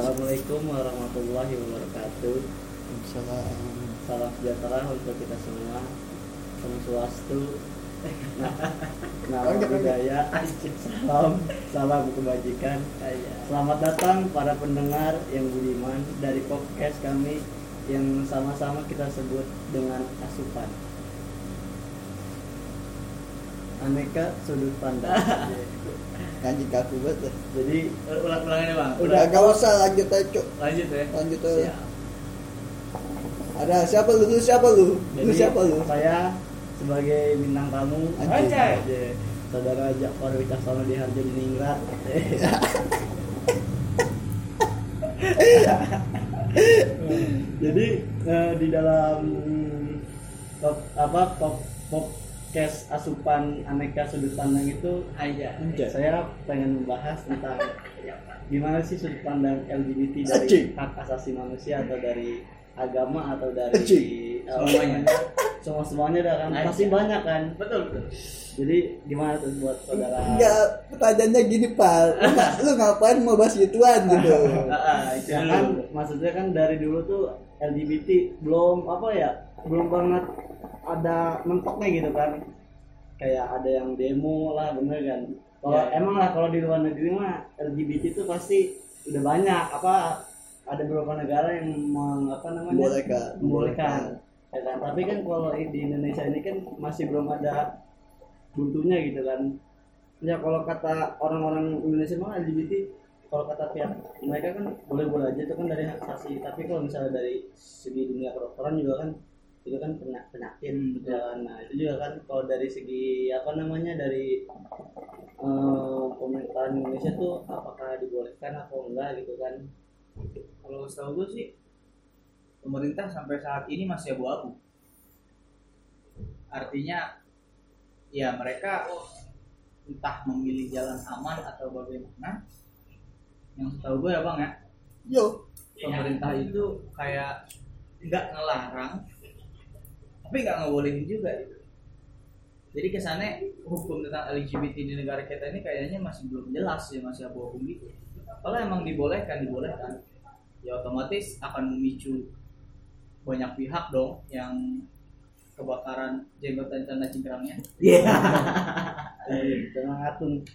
Assalamualaikum warahmatullahi wabarakatuh. Salam. Salam sejahtera untuk kita semua. Salam swastu. Nama budaya. Salam, salam kebajikan. Selamat datang para pendengar yang budiman dari podcast kami yang sama-sama kita sebut dengan asupan. Aneka sudut pandang. Ngaji kaku banget. Jadi ulang-ulang ini bang Udah gak usah lanjut aja, Cuk. lanjut ya Lanjut aja. siap. Ada siapa lu? Lu siapa lu? Lu Jadi siapa lu? saya sebagai bintang tamu. Aja. saudara Jafar Wicaksono di Harjo Diningrat jadi eh, di dalam top, apa top podcast asupan aneka sudut pandang itu aja. Saya pengen membahas tentang gimana sih sudut pandang LGBT dari hak asasi manusia atau dari agama atau dari eh, Semuanya. semua semuanya ada kan? Pasti banyak kan? Betul betul. Jadi gimana tuh buat saudara? Enggak, pertanyaannya gini, Pak. Lu, lu ngapain mau bahas gituan gitu? Itu ya kan maksudnya kan dari dulu tuh LGBT belum apa ya belum banget ada mentoknya gitu kan. Kayak ada yang demo lah bener kan. Kalau Ya. emang lah kalau di luar negeri mah LGBT itu pasti udah banyak. Apa ada beberapa negara yang meng, apa namanya? Membolehkan. membolehkan. Ya kan? Tapi kan kalau di Indonesia ini kan masih belum ada buntunya gitu kan. Ya kalau kata orang-orang Indonesia mah LGBT kalau kata pihak mereka kan boleh-boleh aja itu kan dari hak asasi. Tapi kalau misalnya dari segi dunia kedokteran juga kan itu kan penya- penyakit Hmm, kan nah itu juga kan kalau dari segi apa namanya dari eh, pemerintahan Indonesia tuh apakah dibolehkan atau enggak gitu kan. Kalau setahu gue sih pemerintah sampai saat ini masih abu-abu. Artinya ya mereka entah memilih jalan aman atau bagaimana yang setahu gue ya bang ya. Yo, pemerintah itu kayak nggak ngelarang tapi nggak ngebolehin juga gitu. Jadi kesannya hukum tentang LGBT di negara kita ini kayaknya masih belum jelas ya masih abu-abu gitu. Kalau emang dibolehkan dibolehkan. Ya otomatis akan memicu banyak pihak dong yang kebakaran jenggotan tanda cingkrangnya. Iya. Jangan ngatung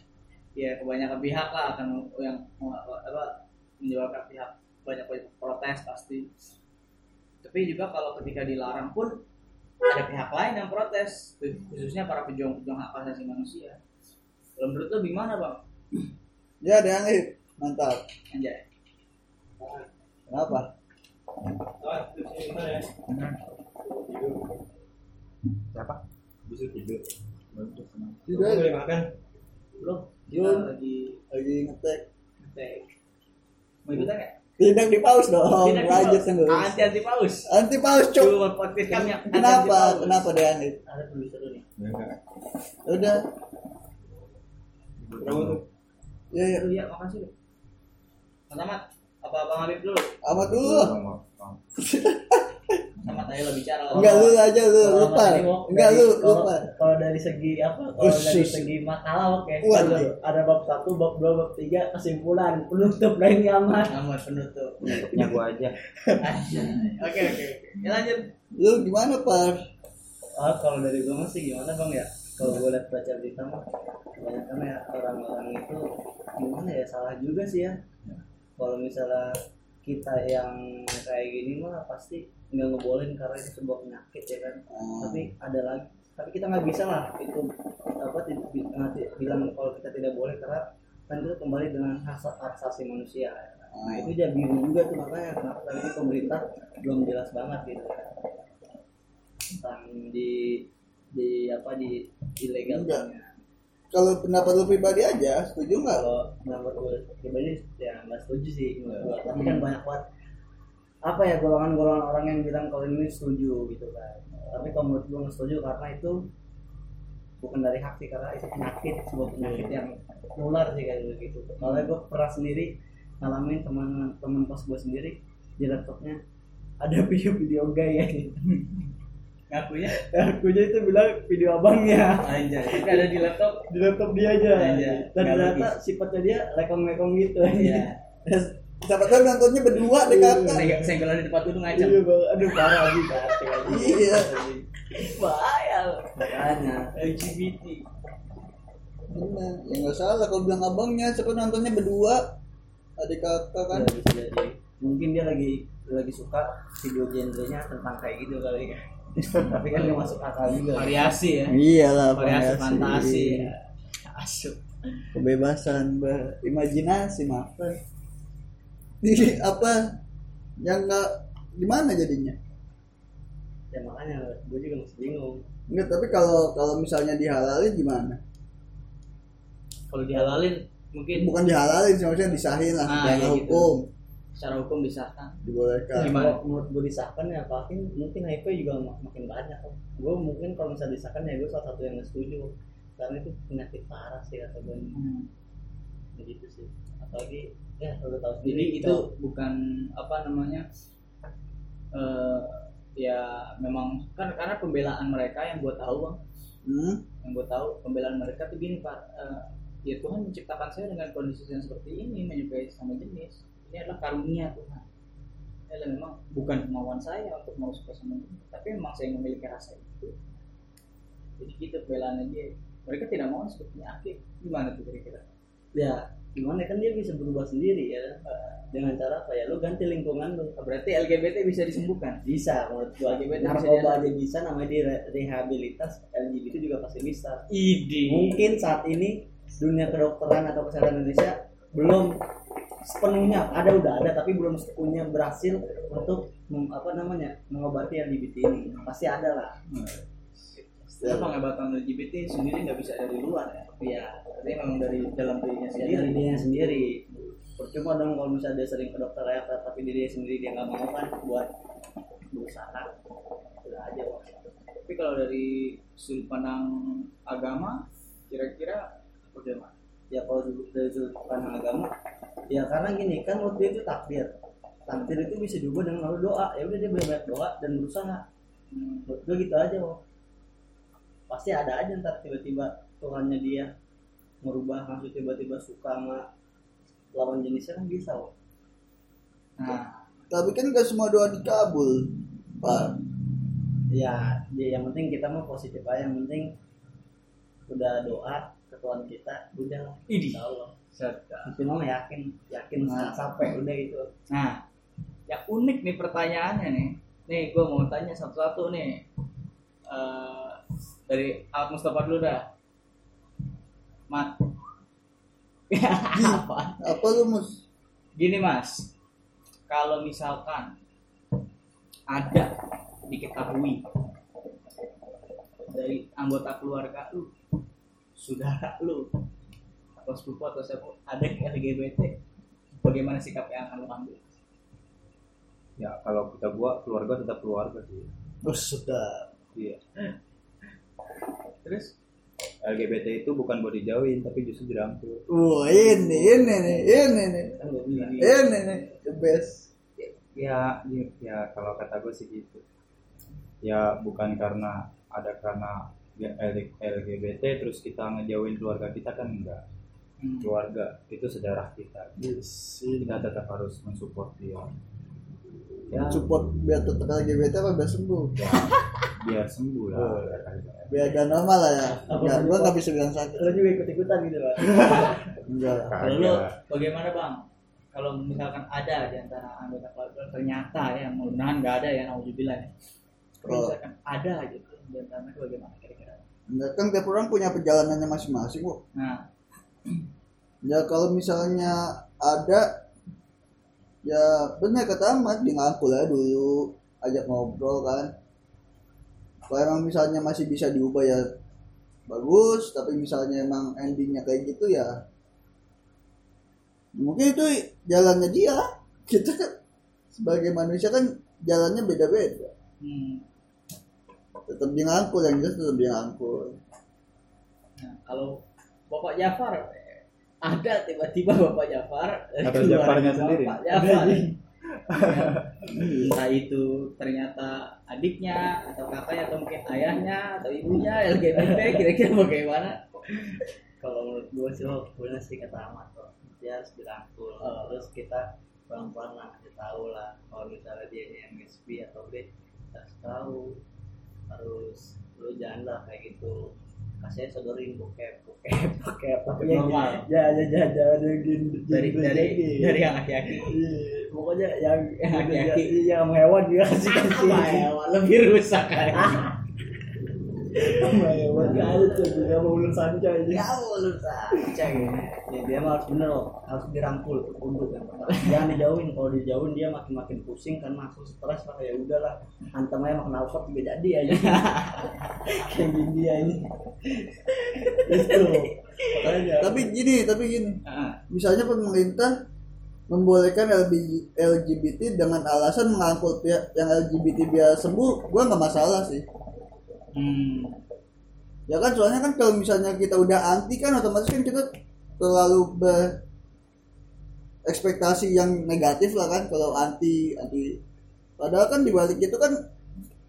ya kebanyakan pihak lah akan yang apa menyebabkan pihak banyak banyak protes pasti. Tapi juga kalau ketika dilarang pun ada pihak lain yang protes khususnya para pejuang-pejuang hak asasi manusia kalau menurut lo gimana bang ya ada yang hit. Mantap. anjay Kenapa? siapa bisa tidur Tidak. boleh makan belum Belum. lagi Lagi ngetek. ngetek mau ikutan nggak Tidak di pause dong. Lanjut terus. anti anti paus Anti pause, Cuk. Podcast kami Kenapa? paus. Kenapa ada yang hit? ada tulisan nih ya enggak Udah. berapa tuh Ya, ya. Iya, makasih Ahmad, apa Bang Habib dulu? Amat dulu. sama bicara. Enggak lu aja lu lupa. Enggak lu lupa. Kalau dari segi apa? Kalau dari segi makalah oke. Waduh. Ada, ada bab satu, bab dua, bab tiga, kesimpulan, penutup lain aman. Ahmad penutup. punya gua aja. Oke oke oke. Ya lanjut. Lu gimana, Par? Ah, kalau dari gue masih gimana bang ya? Kalau gue lihat baca berita mah, kebanyakan ya orang-orang itu gimana ya salah juga sih ya. Kalau misalnya kita yang kayak gini mah pasti nggak ngebolehin karena itu sebuah penyakit ya kan. Ah. tapi ada lagi tapi kita nggak bisa lah itu apa nanti bilang kalau kita tidak boleh karena kan itu kembali dengan hak asasi manusia nah itu jadi biru juga tuh makanya kenapa tadi pemerintah belum jelas banget gitu tentang di di apa di ilegal. Kalau pendapat lu pribadi aja, setuju nggak? kalau pendapat gue pribadi ya nggak setuju sih tapi kan banyak banget apa ya golongan-golongan orang yang bilang kalau ini setuju gitu kan tapi kalau menurut gue setuju karena itu bukan dari hak sih karena itu penyakit sebuah penyakit yang nular sih kayak gitu kalau gue pernah sendiri ngalamin teman teman kos gue sendiri di laptopnya ada video-video gay ya Ngakunya akunya itu bilang video abangnya. Tapi ada di laptop. di laptop dia aja Anjay. dan ternyata sifatnya dia lekong-lekong gitu Iya. Terus siapa tahu nontonnya berdua deh kakak Saya senggolan di depan gunung aja. Iya, Bang. aduh parah lagi kacau lagi. Iya. Bahaya. Makanya. LGBT. bener ya nggak salah kalau bilang abangnya siapa nontonnya berdua adik kakak kan Kan bisa jadi. Mungkin dia lagi lagi suka video genrenya tentang kayak gitu kali ya. Tapi kan nggak masuk akal juga. Variasi ya. iyalah Variasi fantasi. Asuk. kebebasan berimajinasi maaf ini apa yang nggak gimana jadinya Ya makanya gue juga masih bingung. Enggak, tapi kalau kalau misalnya dihalalin gimana? Kalau dihalalin mungkin Bukan dihalalin, maksudnya disahin lah, Ah, secara iya gitu. hukum secara hukum disahkan. dibolehkan. Gimana? Kalau menurut gue disahkan ya mungkin mungkin HIV juga mak- makin banyak kok. Gue mungkin kalau misalnya disahkan ya gue salah satu yang nggak setuju karena itu penyakit parah sih kata gue begitu sih. Apalagi ya udah tahu Jadi sendiri itu bukan apa namanya eh ya memang kan karena pembelaan mereka yang buat tahu bang, Hmm? yang buat tahu pembelaan mereka tuh gini pak, eh, ya Tuhan menciptakan saya dengan kondisi yang seperti ini menyukai sama jenis, ini adalah karunia Tuhan. Ini adalah memang bukan kemauan saya untuk mau suka sama jenis, tapi memang saya memiliki rasa itu. Jadi gitu pembelaannya dia. Mereka tidak mau seperti penyakit. Gimana tuh kira-kira? ya gimana kan dia bisa berubah sendiri ya dengan cara apa ya? Lu ganti lingkungan lu. Berarti LGBT bisa disembuhkan. bisa menurut gua. LGBT narkoba aja bisa namanya di rehabilitas LGBT juga pasti bisa. Ide. mungkin saat ini dunia kedokteran atau kesehatan Indonesia belum sepenuhnya ada udah ada tapi belum sepenuhnya berhasil untuk apa namanya mengobati LGBT ini. Pasti ada lah Karena pengobatan LGBT sendiri nggak bisa dari luar ya. ya Tapi memang dari dalam dirinya dari sendiri. dirinya sendiri percuma dong kalau misalnya dia sering ke dokter ya tapi dirinya sendiri dia nggak mau kan buat berusaha udah aja Bos. Tapi kalau dari sudut pandang agama, kira-kira bagaimana? ya kalau dari- dari sudut pandang agama ya karena gini kan waktu itu takdir takdir itu bisa diubah dengan lalu doa ya udah dia banyak doa dan berusaha Hmm. gue gitu aja kok pasti ada aja ntar tiba-tiba Tuhannya dia merubah langsung tiba-tiba suka sama lawan jenisnya kan bisa kok Nah, Tapi kan gak semua doa dikabul, Pak. ya, ya yang penting kita mah positif aja yang penting udah doa ke Tuhan kita udah lah insya Allah mah yakin yakin Nah. sampai udah itu Nah, yang unik nih pertanyaannya nih. Nih, gue mau tanya satu-satu nih. Eh, dari Ahmad Mustafa dulu dah. Mat. Apa? Apa lu mus? Gini mas, kalau misalkan ada diketahui dari anggota keluarga lu, saudara lu, atau sepupu atau siapa ada yang LGBT, bagaimana sikap yang akan lu ambil? Ya kalau kita gua keluarga tetap keluarga sih. Oh, sudah. Iya. Terus LGBT itu bukan buat dijauhin tapi justru dirangkul. Wah, ini, ini nih, ini nih. kan bilang Ini nih, the best. Ya, ya, ya kalau kata gue sih gitu. Ya bukan karena ada karena ya, LGBT terus kita ngejauhin keluarga kita kan enggak. Hmm. Keluarga itu sedarah kita. Yes. Kita tetap harus mensupport dia. Ya, Support biar tetap LGBT apa biar sembuh? ya biar sembuh lah. Oh. Biar gak normal lah ya. Enggak, gua gak bisa bilang sakit. lo juga ikut ikutan gitu kan Enggak. Kalau bagaimana bang? Kalau misalkan ada di antara anggota keluarga ternyata ya mudah-mudahan nggak ada ya nauzubillah ya. Kalau Oh. misalkan ada gitu di antara mereka bagaimana kira-kira? Enggak kan tiap orang punya perjalanannya masing-masing kok. Nah, Ya kalau misalnya ada ya benar kata Ahmad di ngangkul aja dulu ajak ngobrol kan kalau emang misalnya masih bisa diubah ya bagus tapi misalnya emang endingnya kayak gitu ya mungkin itu jalannya dia kita kan sebagai manusia kan jalannya beda-beda. Hmm, tetap dia ngangkul yang jelas tetap dia ngangkul. Nah kalau Bapak Jafar eh, ada tiba-tiba Bapak Jafar keluarga Jafarnya Bapak sendiri? Jafar. Ya, entah itu ternyata adiknya atau kakaknya atau mungkin ayahnya atau ibunya LGBT kira-kira bagaimana? kalau menurut gue sih lo bener sih kata Ahmad kok dia harus dirangkul Oh. terus kita pelan pelan lah dia tahu lah kalau misalnya dia ini MSP atau dia kasih tahu harus lu jangan lah kayak gitu kasih sodorin bokep bokep bokep tapi yang ya ya ya jangan yang dari dari dari yang Iya, pokoknya yang Yang aki-aki. yang hewan juga kasih kasih ya, lebih rusak kan ada tuh dia mau ulun sanca aja ya lu saja ya dia mah harus bener loh harus dirangkul untuk jangan dijauhin kalau dijauhin dia makin makin pusing kan masuk stres lah ya udahlah. Hantam aja makan alfat juga jadi aja. Kayak gini dia ini itu makanya tapi gini tapi gini. Misalnya pemerintah membolehkan LB LGBT dengan alasan mengangkut pihak yang LGBT biar sembuh gua nggak masalah sih hmm, ya kan soalnya kan kalau misalnya kita udah anti kan otomatis kan kita terlalu ber ekspektasi yang negatif lah kan kalau anti anti. Padahal kan dibalik itu kan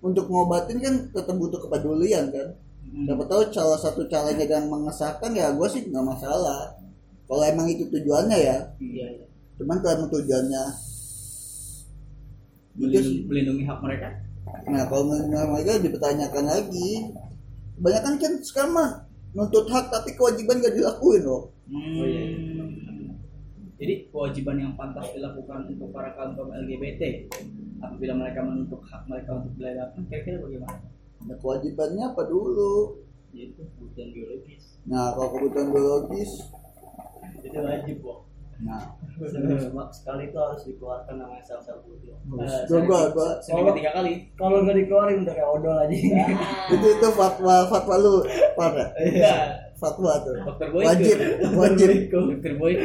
untuk ngobatin kan tetap butuh kepedulian kan. Hmm. siapa tahu salah satu caranya yang mengesahkan ya gue sih nggak masalah. Kalau emang itu tujuannya ya. Iya iya. cuman kalau emang tujuannya melindungi, melindungi hak mereka nah kalau menurut mereka dipertanyakan lagi kebanyakan kan sekarang mah nuntut hak tapi kewajiban gak dilakuin loh Hmm. Oh, iya. Jadi kewajiban yang pantas dilakukan untuk para kaum kaum LGBT apabila mereka menuntut hak mereka untuk dilayani kira-kira bagaimana? nah kewajibannya apa dulu Yaitu kebutuhan biologis. nah kalau kebutuhan biologis itu wajib kok nah sekali itu harus dikeluarkan namanya sel sel putih Gua- gua- gua- Seminggu tiga kali. kalau nggak dikeluarin udah kayak odol aja itu itu fatwa fatwa lu pada Iya. fatwa tuh Dokter Boyke. wajib wajib Dokter Boyke.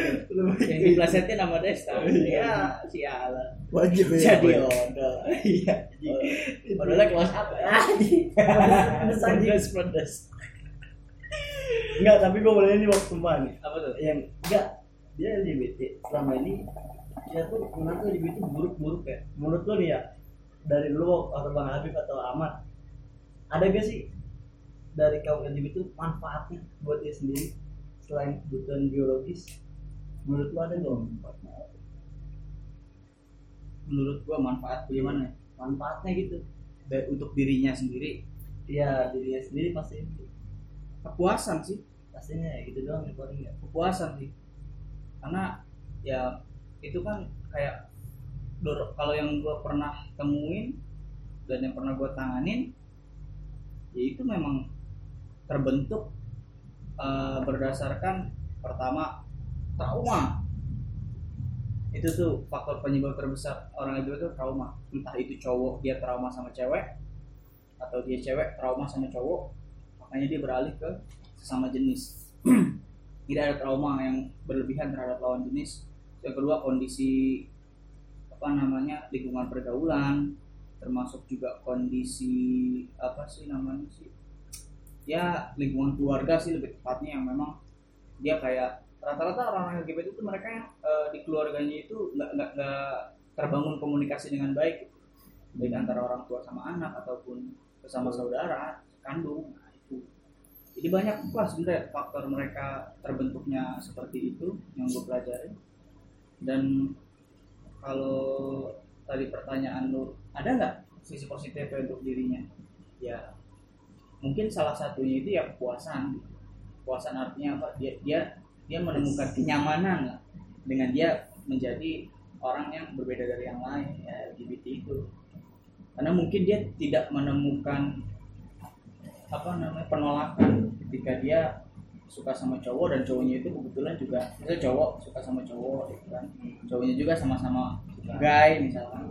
Yang diplesetin nama Desta. Ya, sialan. wajib ya Jadi odol. Iya. Odolnya kelas apa ya? Pedes aja. Pedes, pedes. Enggak, tapi gue boleh ini waktu nih Apa tuh? yang enggak dia LGBT selama ini dia tuh menurut LGBT buruk-buruk ya menurut lo nih ya dari lu atau bang Habib atau Ahmad ada gak sih dari kaum LGBT itu manfaatnya buat dia sendiri selain kebutuhan biologis menurut lo ada nggak manfaatnya Menurut gua manfaat bagaimana? ya? manfaatnya gitu Baik untuk dirinya sendiri. Iya dirinya sendiri pasti Kepuasan sih. pastinya ya gitu doang ya paling ya kepuasan sih karena ya itu kan kayak kalau yang gue pernah temuin dan yang pernah gue tanganin ya itu memang terbentuk eh, berdasarkan pertama trauma. Itu tuh faktor penyebab terbesar orang itu itu trauma. Entah itu cowok dia trauma sama cewek atau dia cewek trauma sama cowok makanya dia beralih ke sesama jenis tidak ada trauma yang berlebihan terhadap lawan jenis. Yang kedua kondisi apa namanya lingkungan pergaulan termasuk juga kondisi apa sih namanya sih ya lingkungan keluarga sih lebih tepatnya yang memang dia kayak rata-rata orang LGBT itu mereka yang eh, di keluarganya itu nggak terbangun komunikasi dengan baik baik antara orang tua sama anak ataupun bersama saudara kandung jadi banyak lah sebenarnya faktor mereka terbentuknya seperti itu yang gue pelajari. Dan kalau tadi pertanyaan lu ada nggak sisi positifnya untuk dirinya? Ya mungkin salah satunya itu ya kepuasan. Kepuasan artinya apa? Dia dia dia menemukan kenyamanan lah. Dengan dia menjadi orang yang berbeda dari yang lain ya LGBT itu karena mungkin dia tidak menemukan apa namanya penolakan ketika dia suka sama cowok dan cowoknya itu kebetulan juga misalnya cowok suka sama cowok gitu kan. Cowoknya juga sama-sama gay misalkan.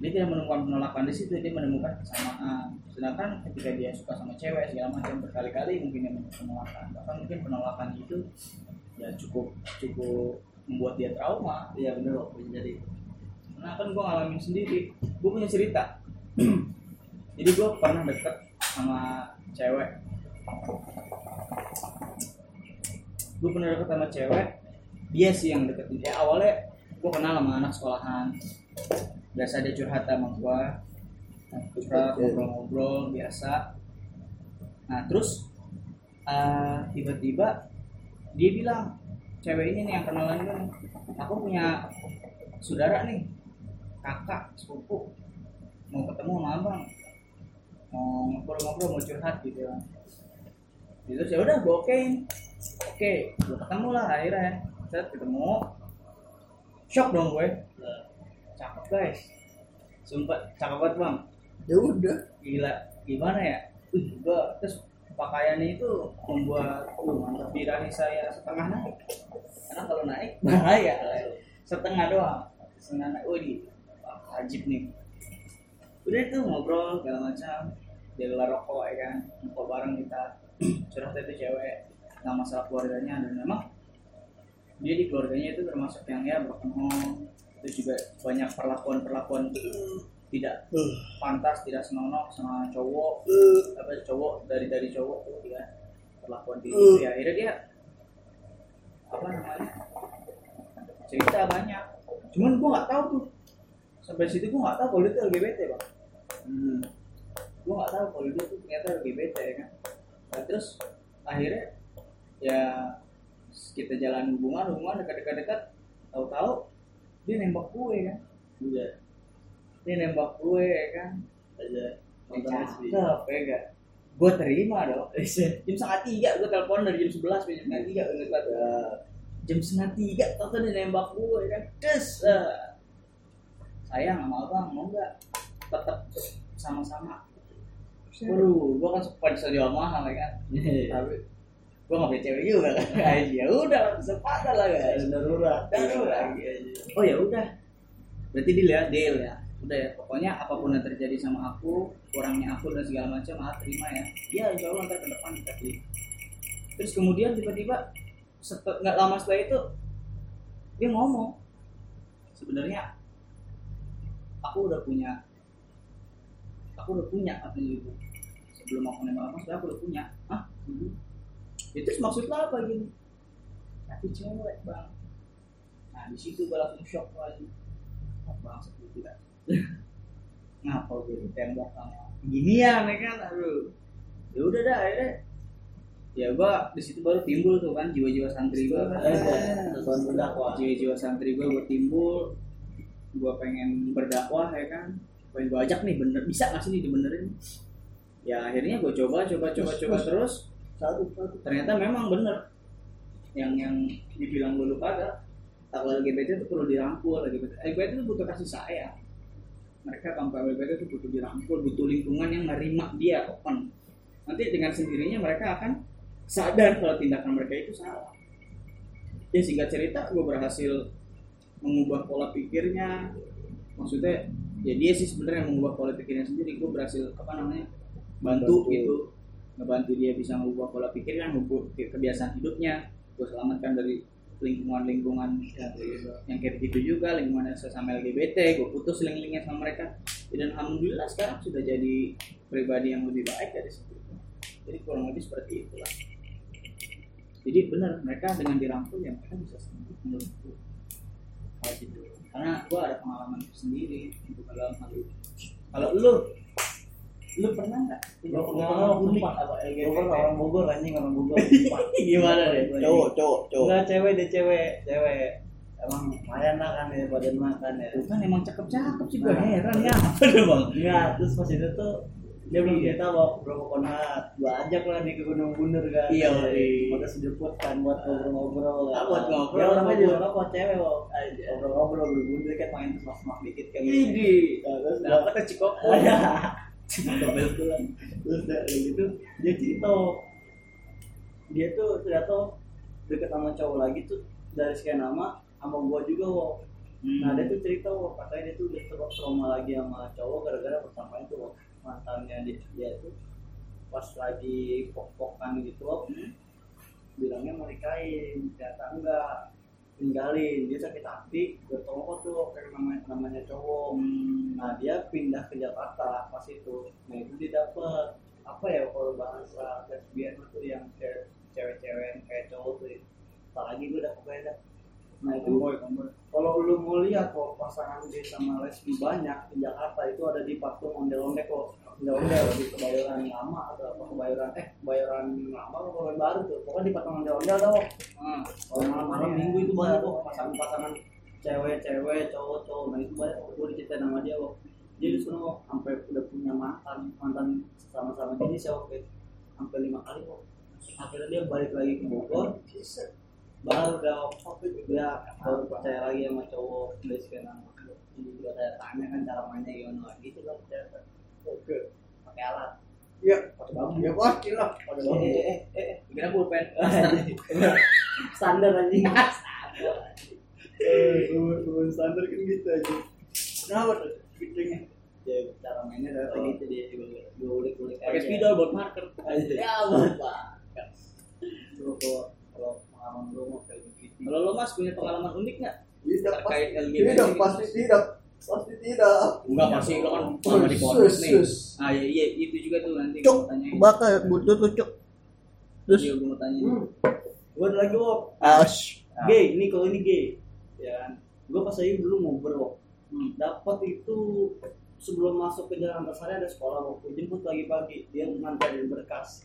Dia menemukan penolakan di situ dia menemukan kesamaan. Sedangkan ketika dia suka sama cewek segala macam berkali-kali mungkin dia menemukan penolakan. Bahkan mungkin penolakan itu ya cukup cukup membuat dia trauma. Iya bener bisa jadi Nah kan gue ngalamin sendiri. Gue punya cerita. Jadi gue pernah deket sama cewek. Gue pernah deket sama cewek. Dia sih yang deketin. Ya awalnya gue kenal sama anak sekolahan. Biasa dia curhat sama gue Curhat, ngobrol-ngobrol biasa. Nah terus eh, Tiba-tiba Dia bilang Cewek ini nih yang kenalan gue nih, Aku punya saudara nih. Kakak sepupu. Mau ketemu sama abang mau ngobrol-ngobrol mau curhat gitu. Ya terus ya udah gue okein oke gue ketemu lah akhirnya. Set ketemu. Shock dong gue. Cakep guys. Sumpah cakep banget bang. Ya udah. Gila gimana ya? Uh, gua terus pakaiannya itu membuat uh, mantap birahi saya setengah naik. Karena kalau naik bahaya. Setengah doang. Setengah naik. Wih wah, ajib nih. Udah itu ngobrol segala macam luar rokok ya kan? Rokok bareng kita curhat itu cewek tentang masalah keluarganya dan memang dia di keluarganya itu termasuk yang ya broken home. Terus juga banyak perlakuan perlakuan tidak pantas tidak senonoh sama cowok apa cowok dari dari cowok tuh ya perlakuan di itu ya akhirnya dia apa namanya cerita banyak. Cuman gua nggak tahu tuh. Sampai situ gua nggak tahu kalau dia tuh LGBT bang. Gua nggak tahu kalau dia tuh ternyata LGBT ya kan? Nah, terus akhirnya ya kita jalan hubungan hubungan dekat-dekat dekat tahu-tahu dia nembak gue kan? Iya. dia nembak gue ya kan? Aja. Cakep ya kan gue terima dong. Jam setengah tiga gue telepon dari jam sebelas jam setengah tiga gue ngeliat jam setengah tiga tau dia nembak gue ya kan? Des eh. sayang sama abang mau nggak? Tetap sama-sama Waduh, gue kan suka bisa jual mahal ya kan? Tapi gue nggak punya cewek juga. Kan ya udah kesempatan lah guys. Darurat. Darurat. oh ya udah. Berarti deal ya? Deal ya? Udah ya? Pokoknya apa pun yang terjadi sama aku kurangnya aku dan segala macam ah terima ya. Ya insya Allah ntar ke depan kita terima terus kemudian tiba-tiba nggak lama setelah itu dia ngomong sebenarnya aku udah punya aku udah punya apa gitu sebelum aku nembak apa sebenarnya aku udah punya. Ah itu maksud lo apa gini tapi cewek bang. Nah di situ gue langsung shock lagi oh, bang seperti tidak. Ngapa gue ditembak sama ginian ya kan? Aduh. Ya udah dah akhirnya. Ya gua di situ baru timbul tuh kan jiwa-jiwa santri gua. Kan Nonton berdakwah. jiwa-jiwa santri gua timbul. Gua pengen berdakwah ya kan pengen gua ajak nih bener bisa nggak sih nih dibenerin? Ya akhirnya gua coba coba coba coba terus. Satu satu. ternyata memang bener. Yang yang dibilang dulu pada kalau LGBT itu perlu dirangkul LGBT LGBT itu butuh kasih sayang mereka tanpa LGBT itu butuh dirangkul butuh lingkungan yang menerima dia open. Nanti dengan sendirinya mereka akan sadar kalau tindakan mereka itu salah. Ya singkat cerita gue berhasil mengubah pola pikirnya. Maksudnya ya dia sih sebenarnya yang mengubah pola pikirnya sendiri. Gue berhasil apa namanya bantu Bantu. gitu. Ngebantu dia bisa mengubah pola pikirnya mengubah ke- kebiasaan hidupnya. Gue selamatkan dari lingkungan-lingkungan yang, yang kayak begitu juga lingkungan yang sesama LGBT gue putus link-linknya sama mereka. Dan alhamdulillah sekarang sudah jadi pribadi yang lebih baik dari situ. Jadi kurang lebih seperti itulah. Jadi benar mereka dengan dirangkul ya mereka bisa sembuh menurutku. Hal itu. Karena gue ada pengalaman sendiri untuk dalam hal itu kalau lu lu pernah nggak Gua pernah unik sumpah. apa Gue LGBT pernah orang Bogor anjing orang Bogor. gimana deh cowok cowok cowok Enggak cewek deh cewek, cewek. Emang lumayan lah kan ya badan makan ya. Tuh kan emang cakep-cakep sih gue heran ya apa deh bang Enggak, terus pas itu tuh dia belum cerita bawa berapa konat gua ajak lah di ke Gunung Bunder kan. Iya, iya. udah sejemput kan buat ngobrol-ngobrol Ah, buat ngobrol, ya orangnya ngobrol. juga kok cewek kok ngobrol-ngobrol berbunder kan main terus semak dikit kan. Ini Nah, terus dapat cikopo. Ada kebetulan terus dari gitu dia cerita dia tuh ternyata deket sama cowok lagi tuh dari sekian nama sama gua juga wo nah dia tuh cerita wo katanya dia tuh udah trauma lagi sama cowok gara-gara pertama itu wo mantannya dia, dia tuh pas lagi pok-pokan gitu wo bilangnya mau nikahin ternyata enggak tinggalin dia sakit hati bertolong tuh kayak namanya namanya cowok. Nah dia pindah ke Jakarta pas itu. Nah itu dia dapet apa ya kalau bahasa lesbian itu yang cewek-cewek kayak cowok tuh ya. apalagi gue dapet beda nah itu. Kalau lu mau lihat kok pasangan gay sama lesbi banyak di Jakarta itu ada di patung ondel-ondel kok. Ondel-ondel di kebayoran lama atau apa kebayoran eh kebayoran lama atau kebayoran baru tuh. Pokoknya di patung ondel-ondel tau. Ah, kalau malam-malam minggu itu banyak kok pasangan-pasangan cewek-cewek cowok-cowok. Nah itu banyak gue diceritain sama dia kok. Dia di sana sampai udah punya mantan mantan sama-sama jenis ya oke sampai lima kali kok. Akhirnya dia balik lagi ke Bogor baru udah dia baru percaya lagi sama cowok dari sekarang juga saya tanya kan cara mainnya gimana lagi itu lah oke. Pakai alat. Iya. pakai bambu. Ya pasti lah. pakai Eh, bambu eh, eh, eh, kira pulpen. standar anjing Eh, teman standar kan gitu aja. kenapa tuh? Fiturnya ya cara mainnya adalah kayak gitu dia gue ulik ulik Pakai spidol buat marker. ya kalau kalau pengalaman kayak gitu Kalau lo mas punya pengalaman unik nggak? Tidak terkait pasti LGBT? tidak pasti tidak. Pasti tidak. Enggak pasti lo kan sama di pondok nih. Ah iya iya itu juga tuh nanti Cuk, bakal butuh tuh cuk. Terus Iya gue mau tanya. Hmm. gue ada lagi wok as gay ini kalau ini gay. Ya kan? Gue pas lagi dulu mau berwok Hmm. dapat itu sebelum masuk ke jalan antasari ada sekolah waktu jemput pagi-pagi dia nganterin berkas.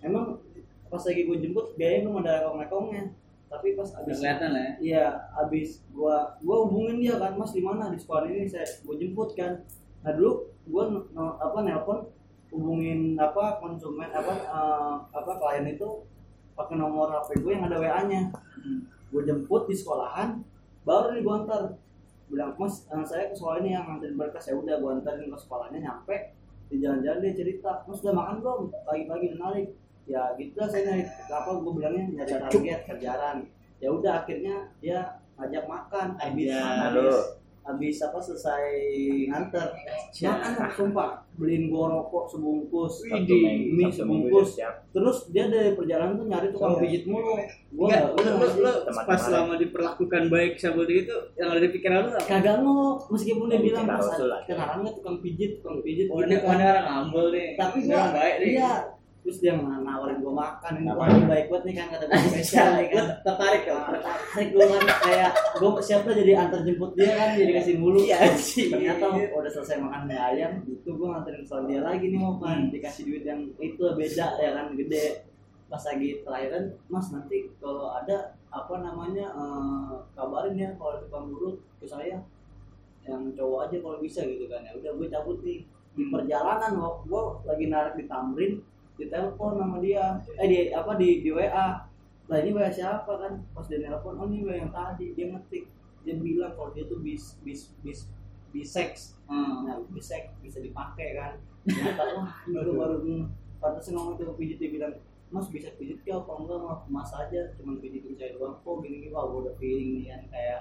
Emang pas lagi gue jemput biayanya belum ada rekong-rekongnya tapi pas abis kelihatan lah ya. iya abis gua gua hubungin dia kan mas di mana? Di sekolah ini saya gua jemput kan. Nah dulu n- apa nelpon hubungin apa konsumen apa eh, apa klien itu pakai nomor HP gue yang ada WA nya gue jemput di sekolahan baru nih gue antar. Bilang mas saya ke sekolah ini yang nganterin berkas. Ya udah gue anterin ke sekolahnya nyampe di jalan-jalan dia cerita mas udah makan belum? Pagi-pagi narik ya gitu lah saya nyari apa gue bilangnya nyari target kerjaan ya udah akhirnya dia ngajak makan habis Aja. habis habis apa selesai nganter makan sumpah beliin gua rokok sebungkus Widih, mie sebungkus terus dia dari perjalanan tuh nyari tukang Iya. pijit mulu gua Enggak, nggak- lu, lu, lu Teman-teman pas selama diperlakukan baik sama dia itu yang ada di pikiran lu apa? kagak ngok meskipun dia bilang mas usul lah. kenalan nggak tukang pijit tukang pijit Oh, gitu ini kan. mana orang ngambel nih. tapi nih. iya terus dia nawarin gua makan ini baik banget nih kan kata gua. Spesial nih kan tertarik kan? tertarik gua kan kayak gua siapa jadi antar jemput dia kan jadi kasih mulu. Iya sih. ternyata udah selesai makan mie ayam itu gue nganterin ke dia lagi nih mau kan dikasih duit yang itu beda ya kan gede. Pas lagi terakhiran mas nanti kalau ada apa namanya eh, kabarin ya kalau ada tukang urut ke saya yang cowok aja kalau bisa gitu kan. Ya udah gue cabut nih. Di perjalanan waktu gue lagi narik di Tamrin ditelepon sama dia. Eh di apa di di WA lah ini WA siapa kan? Pas dia nelpon oh ini WA yang tadi. Dia ngetik. Dia bilang kalau dia tuh bis bis bis bisex Hmm. nah bisek bisa dipakai kan. Ternyata wah ini gue baru pantas ngomong itu pijit dia bilang mas bisa pijit ya apa enggak? Mas mas aja cuman pijitin saya doang. Kok gini gini wah gue udah feeling nih kan kayak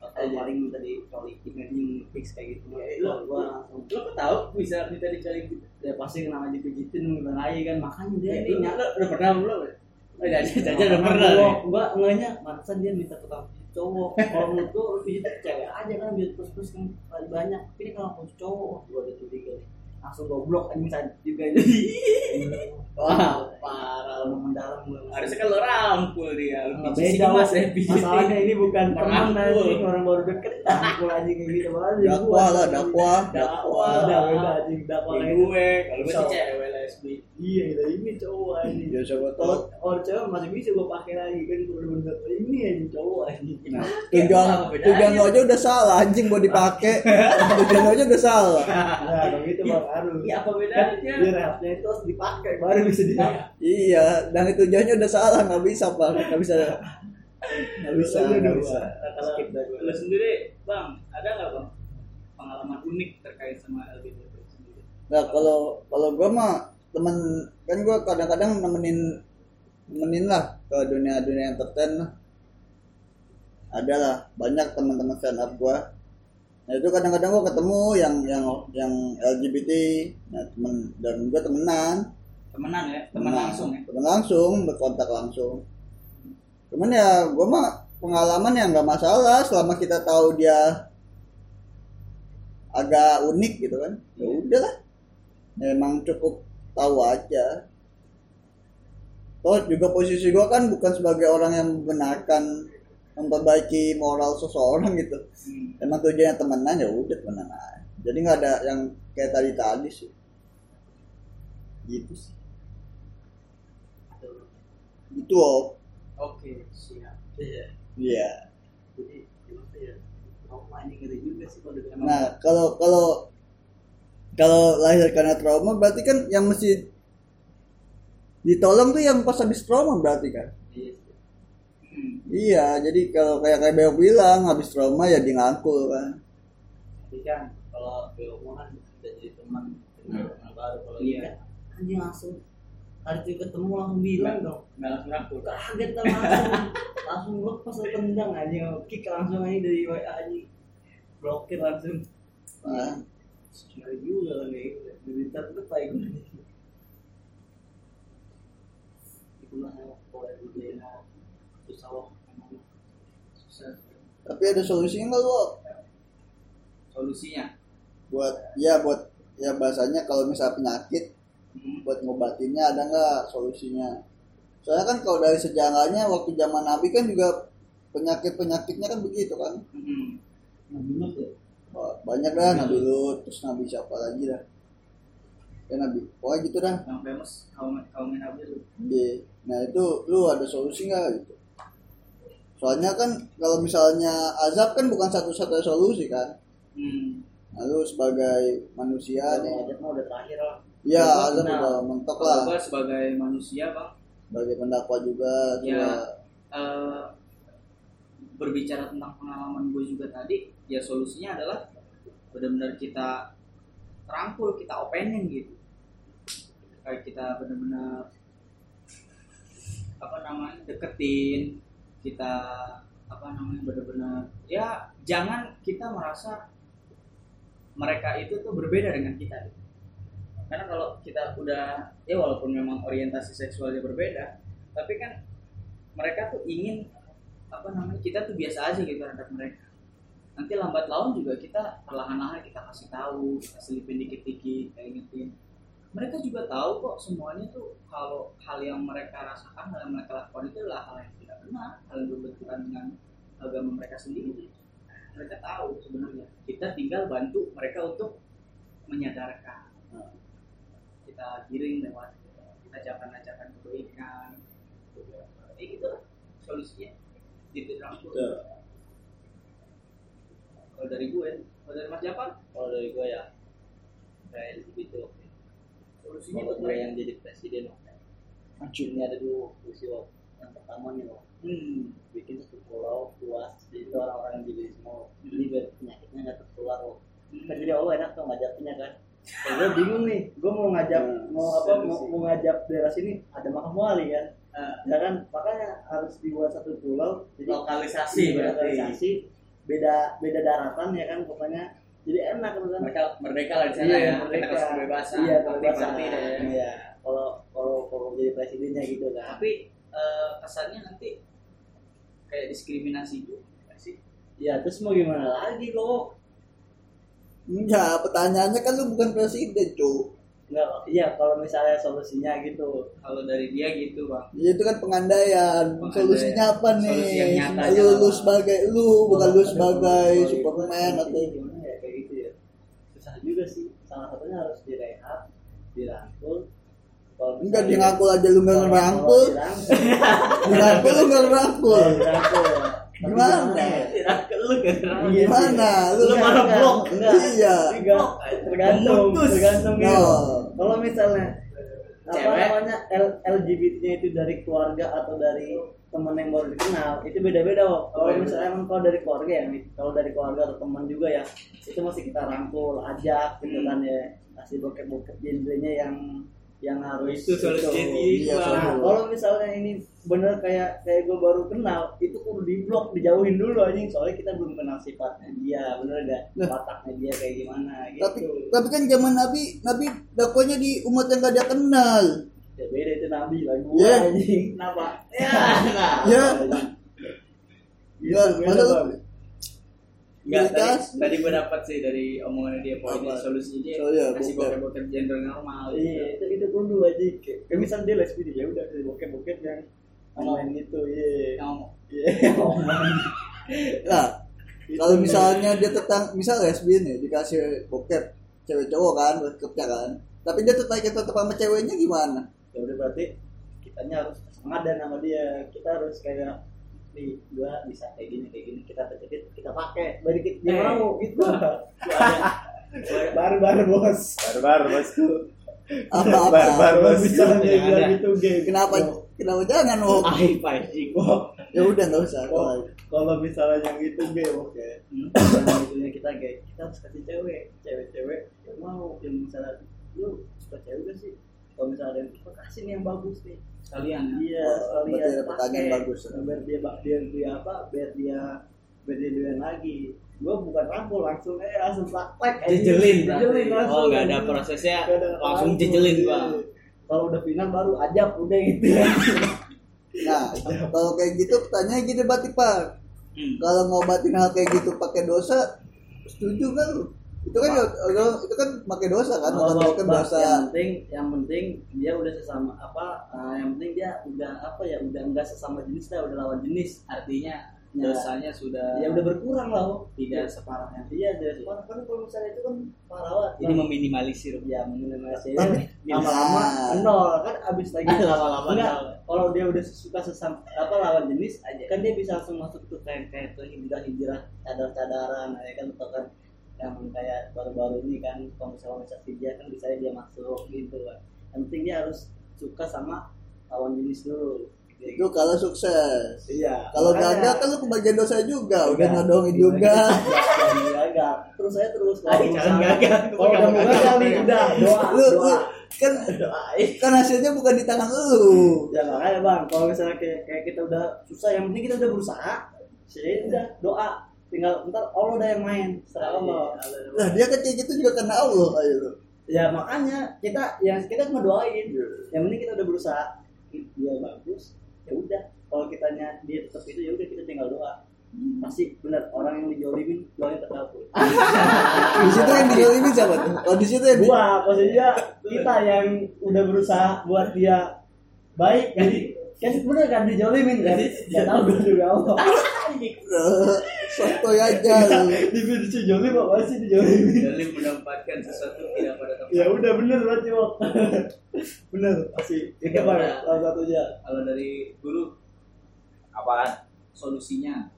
paling minta dicolikin anjing fix kayak gitu. Eh, Wah, lu- gua langsung. Lu kok tahu bisa minta dicari gitu? ya pasti kenapa dipijitin bilang aja kan? Makanya dia Ya, ini lu udah pernah belum? Oh, jajan jajan udah pernah nih. gua ngehnya mantesan dia minta tukang cowok. Kalau menurut gua pijit cewek aja kan biar terus terus kan banyak. Tapi ini kalau cowok gua ada curiga nih langsung goblok anjing saja juga. Jadi wah parah lu mendalam lu Harusnya kan lo rampul dia. Lu beda mas ya masalahnya ini bukan Orang teman anjing orang baru deket. Rangkul anjing kayak gitu. Banget dakwah lah dakwah. dakwah. Udah beda anjing dakwah. Gue, kalau gue sih Bisa. cewek iya lah ini cowok anjing ya siapa kalau tahu. Kalau cewek masih bisa gua pakai lagi kan bener-bener ini anjing cowok anjing tujuan Apa bedanya? tujuan lo aja udah salah anjing mau dipakai. Tujuan lo aja udah salah. Nah kalau gitu bang harus Iya apa kan bedanya? dia rehatnya itu harus dipakai baru bisa dia iya dan itu tujuannya udah salah nggak bisa pak nggak bisa. Nggak bisa nggak bisa. Kalau. Lu. sendiri, Bang, ada nggak Bang pengalaman unik terkait sama LGBT sendiri? nah kalau kalau gue mah temen kan gue kadang-kadang nemenin nemenin lah ke dunia dunia entertain lah. Ada lah banyak teman-teman stand up gue nah itu kadang-kadang gue ketemu yang yang yang LGBT nah temen dan gue temenan. Temenan ya, teman langsung ya. temen langsung berkontak langsung. Cuman ya gue mah pengalaman yang nggak masalah selama kita tahu dia agak unik gitu kan. Ya udahlah memang cukup tahu aja. Toh juga posisi gue kan bukan sebagai orang yang membenarkan memperbaiki moral seseorang gitu. Hmm. emang tujuannya temenan ya udah temenan aja. Jadi nggak ada yang kayak tadi tadi sih. Gitu sih. Itu oh Oke, siap. iya. Iya. Jadi gimana ya? Ngeri juga sih kalau Nah, kalau kalau kalau lahir karena trauma berarti kan yang mesti ditolong tuh yang pas habis trauma berarti kan? iya. Hmm. Iya, jadi kalau kayak kayak Beo bilang habis trauma ya di ngangkul kan. tapi kan kalau Beo kan udah jadi teman kenal teman baru kalau Iya. anjing langsung hari itu ketemu langsung bilang dong nggak langsung ngaku kaget kan langsung langsung lepas tendang anjing kick langsung aja dari WA anjing blokir langsung Nah, Susah tapi ada solusinya nggak lo solusinya buat ya buat ya bahasanya kalau misal penyakit Hmm. buat ngobatinnya ada nggak solusinya? Soalnya kan kalau dari sejarahnya waktu zaman Nabi kan juga penyakit penyakitnya kan begitu kan? Hmm. Nah, ya banyak dah Nabi Lut, terus Nabi siapa lagi dah? Ya Nabi, pokoknya gitu dah. yang famous kaum kaum Nabi itu Iya. Nah itu lu ada solusi nggak gitu? Soalnya kan kalau misalnya azab kan bukan satu-satunya solusi kan? hmm. Nah, lu sebagai manusia Kalau nih, ngajak mau udah terakhir lah ya Nah, azab udah mentok lah. sebagai manusia bang Sebagai pendakwa juga, Ya. juga eh, berbicara tentang pengalaman gue juga tadi ya solusinya adalah benar-benar kita rangkul kita openin gitu kayak kita benar-benar apa namanya deketin kita apa namanya benar-benar ya jangan kita merasa mereka itu tuh berbeda dengan kita gitu. karena kalau kita udah ya walaupun memang orientasi seksualnya berbeda tapi kan mereka tuh ingin apa namanya kita tuh biasa aja gitu terhadap mereka. Nanti lambat laun juga kita perlahan-lahan kita kasih tahu kita selipin dikit-dikit kayak ingetin mereka juga tahu kok semuanya tuh kalau hal yang mereka rasakan hal yang mereka lakukan itu adalah hal yang tidak benar hal yang berbenturan dengan agama mereka sendiri. Mereka tahu sebenarnya. Kita tinggal bantu mereka untuk menyadarkan. Kita giring lewat ajakan-ajakan kebaikan ya gitu solusinya titik rangkul kalau dari gue kalau dari Mas Japar Kalau dari gue ya Kayak gitu. Solusinya buat gue mereka? yang jadi presiden Ini ada dulu peristiwa Yang pertama nih loh hmm. bikin satu pulau luas jadi orang-orang yang jadi semua ini biar penyakitnya nggak tertular loh kan jadi Allah enak tuh ngajaknya kan? Kalau gue bingung nih gue mau ngajak Hmm, mau apa mau, mau ngajak daerah sini ada makam wali kan Ah. ya kan makanya harus dibuat satu pulau jadi lokalisasi berarti. lokalisasi beda beda daratan ya kan pokoknya jadi enak kan mereka merdeka lah di sana Iya, ya merdeka. kita kebebasan. Iya kebebasan. iya kalau kalau kalau jadi presidennya gitu kan. Tapi eh, kesannya nanti kayak diskriminasi juga sih? Ya terus mau gimana lagi kok enggak pertanyaannya kan lu bukan presiden cuy Enggak, iya kalau misalnya solusinya gitu. kalau dari dia gitu bang Ya, itu kan pengandaian. Pengandaian. Solusinya apa nih? Solusi yang nyata lu, lu sebagai lu, bukan lu sebagai Superman atau gimana ya kayak gitu ya. Susah juga sih. Salah satunya harus direhab, dirangkul. Kalau enggak misalnya- di ngangkul aja lu enggak kalau- ngerangkul. dirangkul. Lu enggak ngerangkul. Dirangkul. Gimana? ya? lu. Gimana? Lu Enggak, malah enggak, blok. Enggak. Iya. Enggak. Tergantung, tergantung No. gitu. Kalau misalnya apa namanya L- LGBT-nya itu dari keluarga atau dari teman yang baru dikenal itu beda-beda kok. Kalau misalnya emang kalau dari keluarga ya, kalau dari keluarga atau teman juga ya itu masih kita rangkul, ajak gitu Hmm. kan ya kasih bokep-bokep genrenya yang yang harus Itu gitu. Iya, Bang. Nah, kalau misalnya ini bener kayak kayak gue baru kenal, itu kudu di blok, dijauhin dulu anjing soalnya kita belum kenal sifatnya dia, bener gak? Nah. Wataknya dia kayak gimana gitu. Tapi tapi kan zaman Nabi, Nabi dakwanya di umat yang gak dia kenal. ya beda itu nabi lah gue Iya. anjing. Kenapa? Ya, nah. Ya. Gitu, beda, masa lu Bang. Enggak, tadi, Dikasih. tadi gue dapat sih dari omongannya dia poinnya Apa? solusinya dia Oh, iya, kasih bokep. bokep-bokep gender normal Iya, itu itu kudu aja. Kayak kayak misal dia lesbi ya udah dari bokep-bokep yang online gitu, iya. Yang Iya. Nah, Itu kalau misalnya dia tetang misal lesbian nih dikasih bokep cewek cowok kan bokepnya kan tapi dia tetap tetap sama ceweknya gimana ya udah berarti kitanya harus sengaja sama dia kita harus kayak nih gua bisa kayak gini kayak gini kita terjepit kita pakai baru kita dia Eh. mau gitu. Baru baru bos. Barbar bosku apa apa Barbar, kalau bos. misalnya ada. gitu game kenapa? Kenapa jangan oh aib anjing kok ya udah nggak usah kalau misalnya yang itu game oke yang itunya kita gay kita harus kasih cewek cewek-cewek yang mau. Yang misalnya lu suka cewek gak sih kalau misalnya ada kasih nih yang bagus nih. Sekalian. Iya Oh, sekalian. pertanyaan bagus. biar dia biar dia apa biar dia biar dia doyan lagi. Gua bukan rangkul langsung eh langsung praktek anjing. jejelin jejelin berarti. langsung. oh nggak ada prosesnya. Ada langsung jejelin iya. bang kalau udah final baru ajab udah gitu. Nah kalau kayak gitu pertanyaan gini berarti pak. Hmm. kalau ngobatin hal kayak gitu pakai dosa setuju kan lu itu kan lo- itu kan pakai dosa kan kan Bang, dosa. yang penting yang penting dia udah sesama apa eh, yang penting dia udah apa ya udah enggak sesama jenis dah udah lawan jenis. Artinya Ya. dosanya sudah ya udah berkurang lah oh. tidak separah yang iya dari sekarang kan kalau misalnya itu kan parah banget jadi meminimalisir ya minimalisir Tapi- lama-lama Nah. nol kan abis lagi. Lama-lama Enggak, nol. kalau dia udah suka sesama apa lawan jenis aja. kan dia bisa langsung masuk tuh kayak kayak tuh hijrah hijrah cadar cadaran ya kan atau kan yang kayak baru-baru ini kan kalau misalnya bisa dia kan bisa dia masuk gitu kan. Yang penting dia harus suka sama lawan jenis dulu. Itu kalau sukses. Iya. Kalau gagal kan lu kebagian dosa juga. Udah Enggak. nodongin Iya, juga gagal terus saya terus. Ay, jangan gagal. kalau udah mau gagal nih udah doa doa kan doain. kan hasilnya bukan di tangan lu. Ya makanya bang. Kalau misalnya kayak, kayak kita udah susah yang penting kita udah berusaha. Jadi udah doa tinggal ntar Allah udah yang main serah Allah. Nah dia kan kayak gitu juga karena Allah ayo. Ya makanya kita yang kita cuma doain. Yang penting kita udah berusaha. Dia bagus ya udah. Kalau kitanya dia tetap itu ya udah kita tinggal doa. Pasti benar orang yang dijolimin doanya terkabul di situ yang dijolimin siapa tuh? Oh di situ yang di- gua maksudnya kita yang udah berusaha buat dia baik jadi kan bener kan dijolimin kan? Ya tahu gua juga Allah Sotoy aja lu di video jolim apa sih dijolimin Dalim mendapatkan sesuatu tidak pada tempat. Ya udah bener berarti Wok. bener pasti. Itu Ya bang udah. salah satunya kalau dari guru apaan? Solusinya?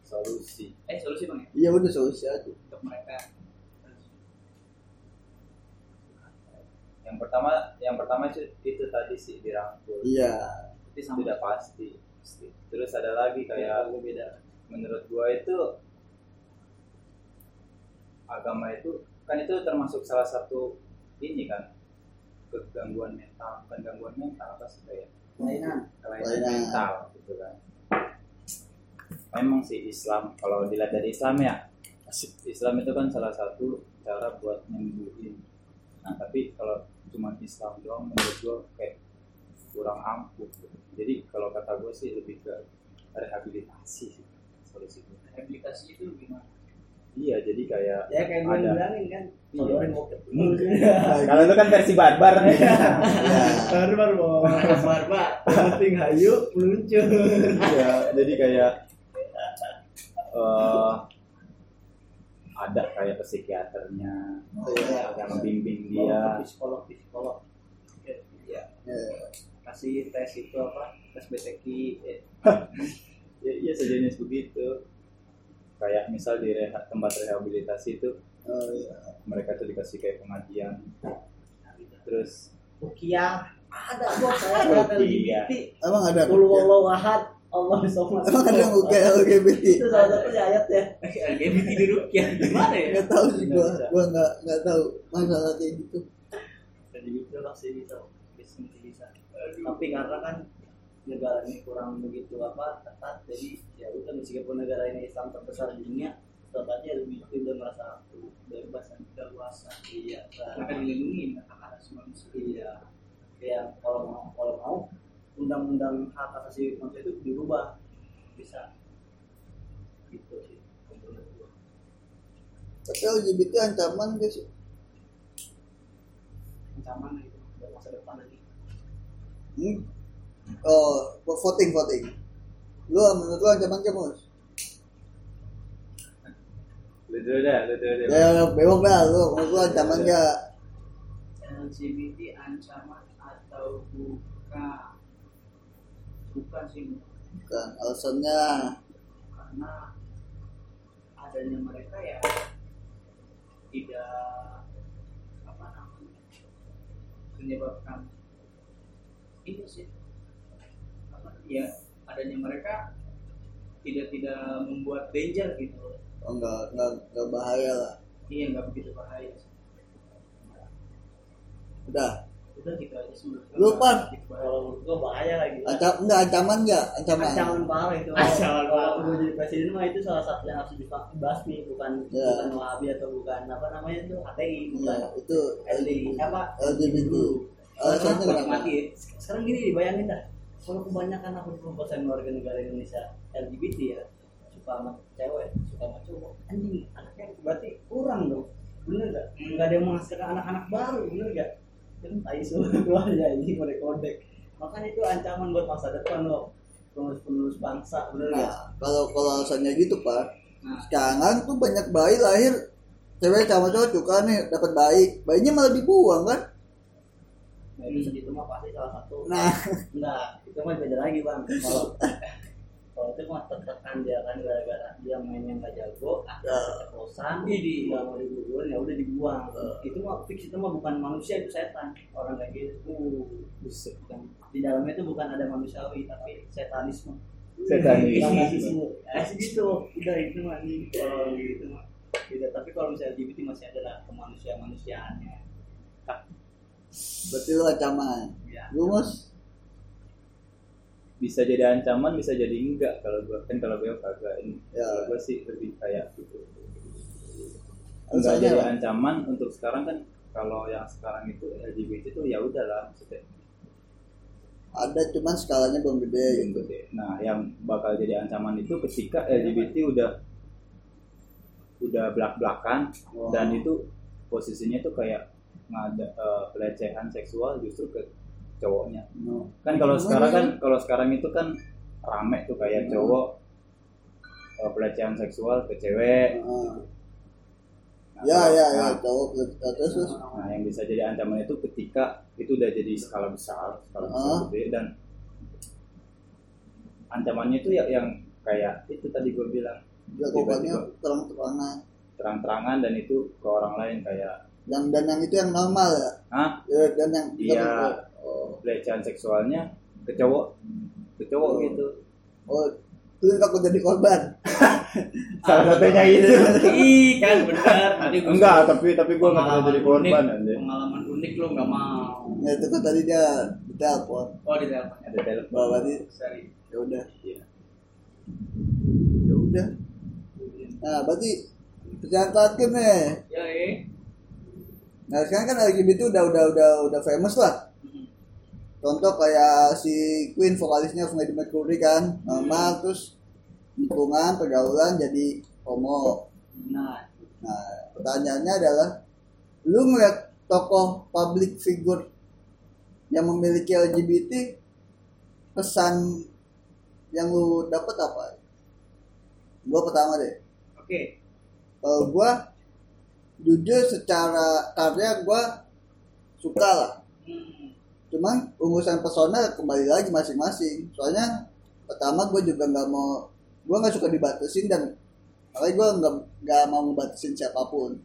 Solusi. Eh solusi bang ya iya udah solusi aja. Untuk mereka. Yang pertama yang pertama itu, itu tadi sih dirangkul. Iya. Itu sama tidak pasti. Terus ada lagi kayak beda menurut gua itu agama itu kan itu termasuk salah satu ini kan kegangguan mental bukan gangguan mental apa sih kayak kelainan Kelainan. mental gitu kan memang sih Islam kalau dilihat dari Islam ya Islam itu kan salah satu cara buat nyembuhin nah tapi kalau cuma Islam doang menurut gua kayak kurang ampuh gitu. jadi kalau kata gue sih lebih ke rehabilitasi sih solusi gue rehabilitasi itu gimana? Iya jadi kayak ya kayak gue Ada. bilangin kan. Iya. bokep. Kalau itu kan versi barbar. Ya barbar mau barbar. Penting hayu muncul ya jadi kayak eh ada kayak psikiaternya Oh, iya. yang membimbing dia. Psikolog psikolog ya Ya. kasih tes itu apa? Tes BTK ya. ya, iya sejenis begitu. Kayak misal di reha- tempat rehabilitasi itu Oh, iya. mereka tuh dikasih kayak pengajian. Terus Rukiah ada bos saya Rukiah. LGBT emang ada Kul wallahu ahad Allah somad emang ada kayak LGBT itu salah satunya ayat ya. LGBT di rupiah gimana ya? Nggak tahu sih gua gua nggak nggak tahu masalah kayak gitu. Jadi itu masih bisa bisa. Tapi karena kan negara ini kurang begitu apa ketat. Jadi ya udah meskipun negara ini Islam terbesar di dunia tetap aja lebih udah merasa bebas dan leluasa iya kan. dilindungi hak asasi manusia. Iya. Yang kalau mau kalau mau undang-undang hak asasi manusia itu dirubah. Bisa. Gitu sih tapi LGBT ancaman gak sih? Ancaman itu masa depan lagi. Hmm? Oh voting voting. Lu menurut lu ancaman gak mus lu dulu dah lu dulu deh ya bewok dah lu. Menurut lu ancaman gak LGBT ancaman atau bukan bukan sih Bukan alasannya. Karena adanya mereka ya tidak apa namanya menyebabkan ini sih. apa ya adanya mereka tidak tidak membuat danger gitu oh, enggak enggak enggak bahaya lah. iya nggak begitu bahaya sih. Udah. udah gitu aja sih menurut Lu, gua. Pan. Gitu bahaya. kalau gua bahaya lagi Ancam enggak ancaman enggak? Ancaman. ancaman parah itu Ancaman kalau parah. gue jadi presiden mah itu salah satu yang harus dibasmi bukan Ya. bukan wahabi atau bukan apa namanya itu HTI bukan Iya, itu LDI apa LGBT. Karena kenapa? mati ya. sekarang gini dibayangin dah kalau kebanyakan 80% warga negara Indonesia LGBT ya suka sama cewek suka sama cowok anjing anaknya berarti kurang dong bener gak? nggak ada yang menghasilkan anak-anak baru bener gak? kan tai semua ya ini mereka kodek makanya itu ancaman buat masa depan loh penerus bangsa bener gak? Nah, kalau kalau alasannya gitu, Pak. Nah. Sekarang tuh banyak bayi lahir cewek sama cowok suka nih dapat bayi, bayinya malah dibuang kan? Nah, itu segitu mah pasti salah satu Nah, enggak itu mah beda lagi bang kalau kalau itu mah tertekan dia kan gara-gara dia mainnya nggak jago ada keceplosan Idi. nggak mau dibuang ya udah dibuang itu mah fix itu mah bukan manusia itu setan orang kayak gitu Buset. Yang di dalamnya itu bukan ada manusiawi tapi setanisme Setanis. Satanisme. ya segitu udah itu mah ini kalau gitu mah tidak tapi kalau misalnya LGBT masih ada lah kemanusia manusiaannya berarti lu ancaman. ya Lu mus? Bisa jadi ancaman bisa jadi enggak kalau gua kan kalau gua kagak ini Ya. kalau gua sih lebih kayak gitu enggak jadi apa? ancaman untuk sekarang kan kalau yang sekarang itu LGBT itu ya udahlah maksudnya Ada cuman skalanya belum gede gitu. Nah, yang bakal jadi ancaman itu ketika LGBT udah udah belak-belakan Oh. dan itu posisinya tuh kayak ngada eh, pelecehan seksual justru ke cowoknya. No. Kan kalau sekarang ya? kan kalau sekarang itu kan rame tuh kayak Hmm. cowok eh, pelecehan seksual ke cewek. Ah. Nah, Ya ya ya, nah, cowok terus terus. Nah, yang bisa jadi ancaman itu ketika itu udah jadi skala besar, skala besar Ah. gede dan ancamannya itu ya yang kayak itu tadi gue bilang Dilakukannya Tiba-tiba. terang-terangan. terang-terangan dan itu ke orang lain kayak Yang dan yang itu yang normal ya. ah Ya, dan yang Iya. Oh, pelecehan seksualnya ke cowok ke cowok Oh. gitu oh lu takut jadi korban. salah satunya itu Ih kan benar. Tadi gua enggak tapi tapi gue nggak pernah jadi korban unik, anjir Pengalaman unik lo nggak mau. Ya itu kan tadi dia ditelepon. Oh di telepon. ada telepon Bahwa berarti Sorry. ya udah. Iya. Ya udah. Nah, berarti pertanyaan terakhir nih. Ya eh. Nah, sekarang kan LGBT udah udah udah udah famous lah. Contoh kayak si Queen vokalisnya Freddie Mercury kan, normal terus lingkungan pergaulan jadi homo. nah Nah, pertanyaannya adalah lu ngeliat tokoh public figure yang memiliki LGBT pesan yang lu dapat apa? Gua pertama deh. Oke. Kalau gua jujur secara karya gua suka lah. Hmm. Cuman urusan pesona kembali lagi masing-masing. Soalnya pertama gue juga nggak mau, gue nggak suka dibatasin dan makanya gue nggak nggak mau ngebatasin siapa pun.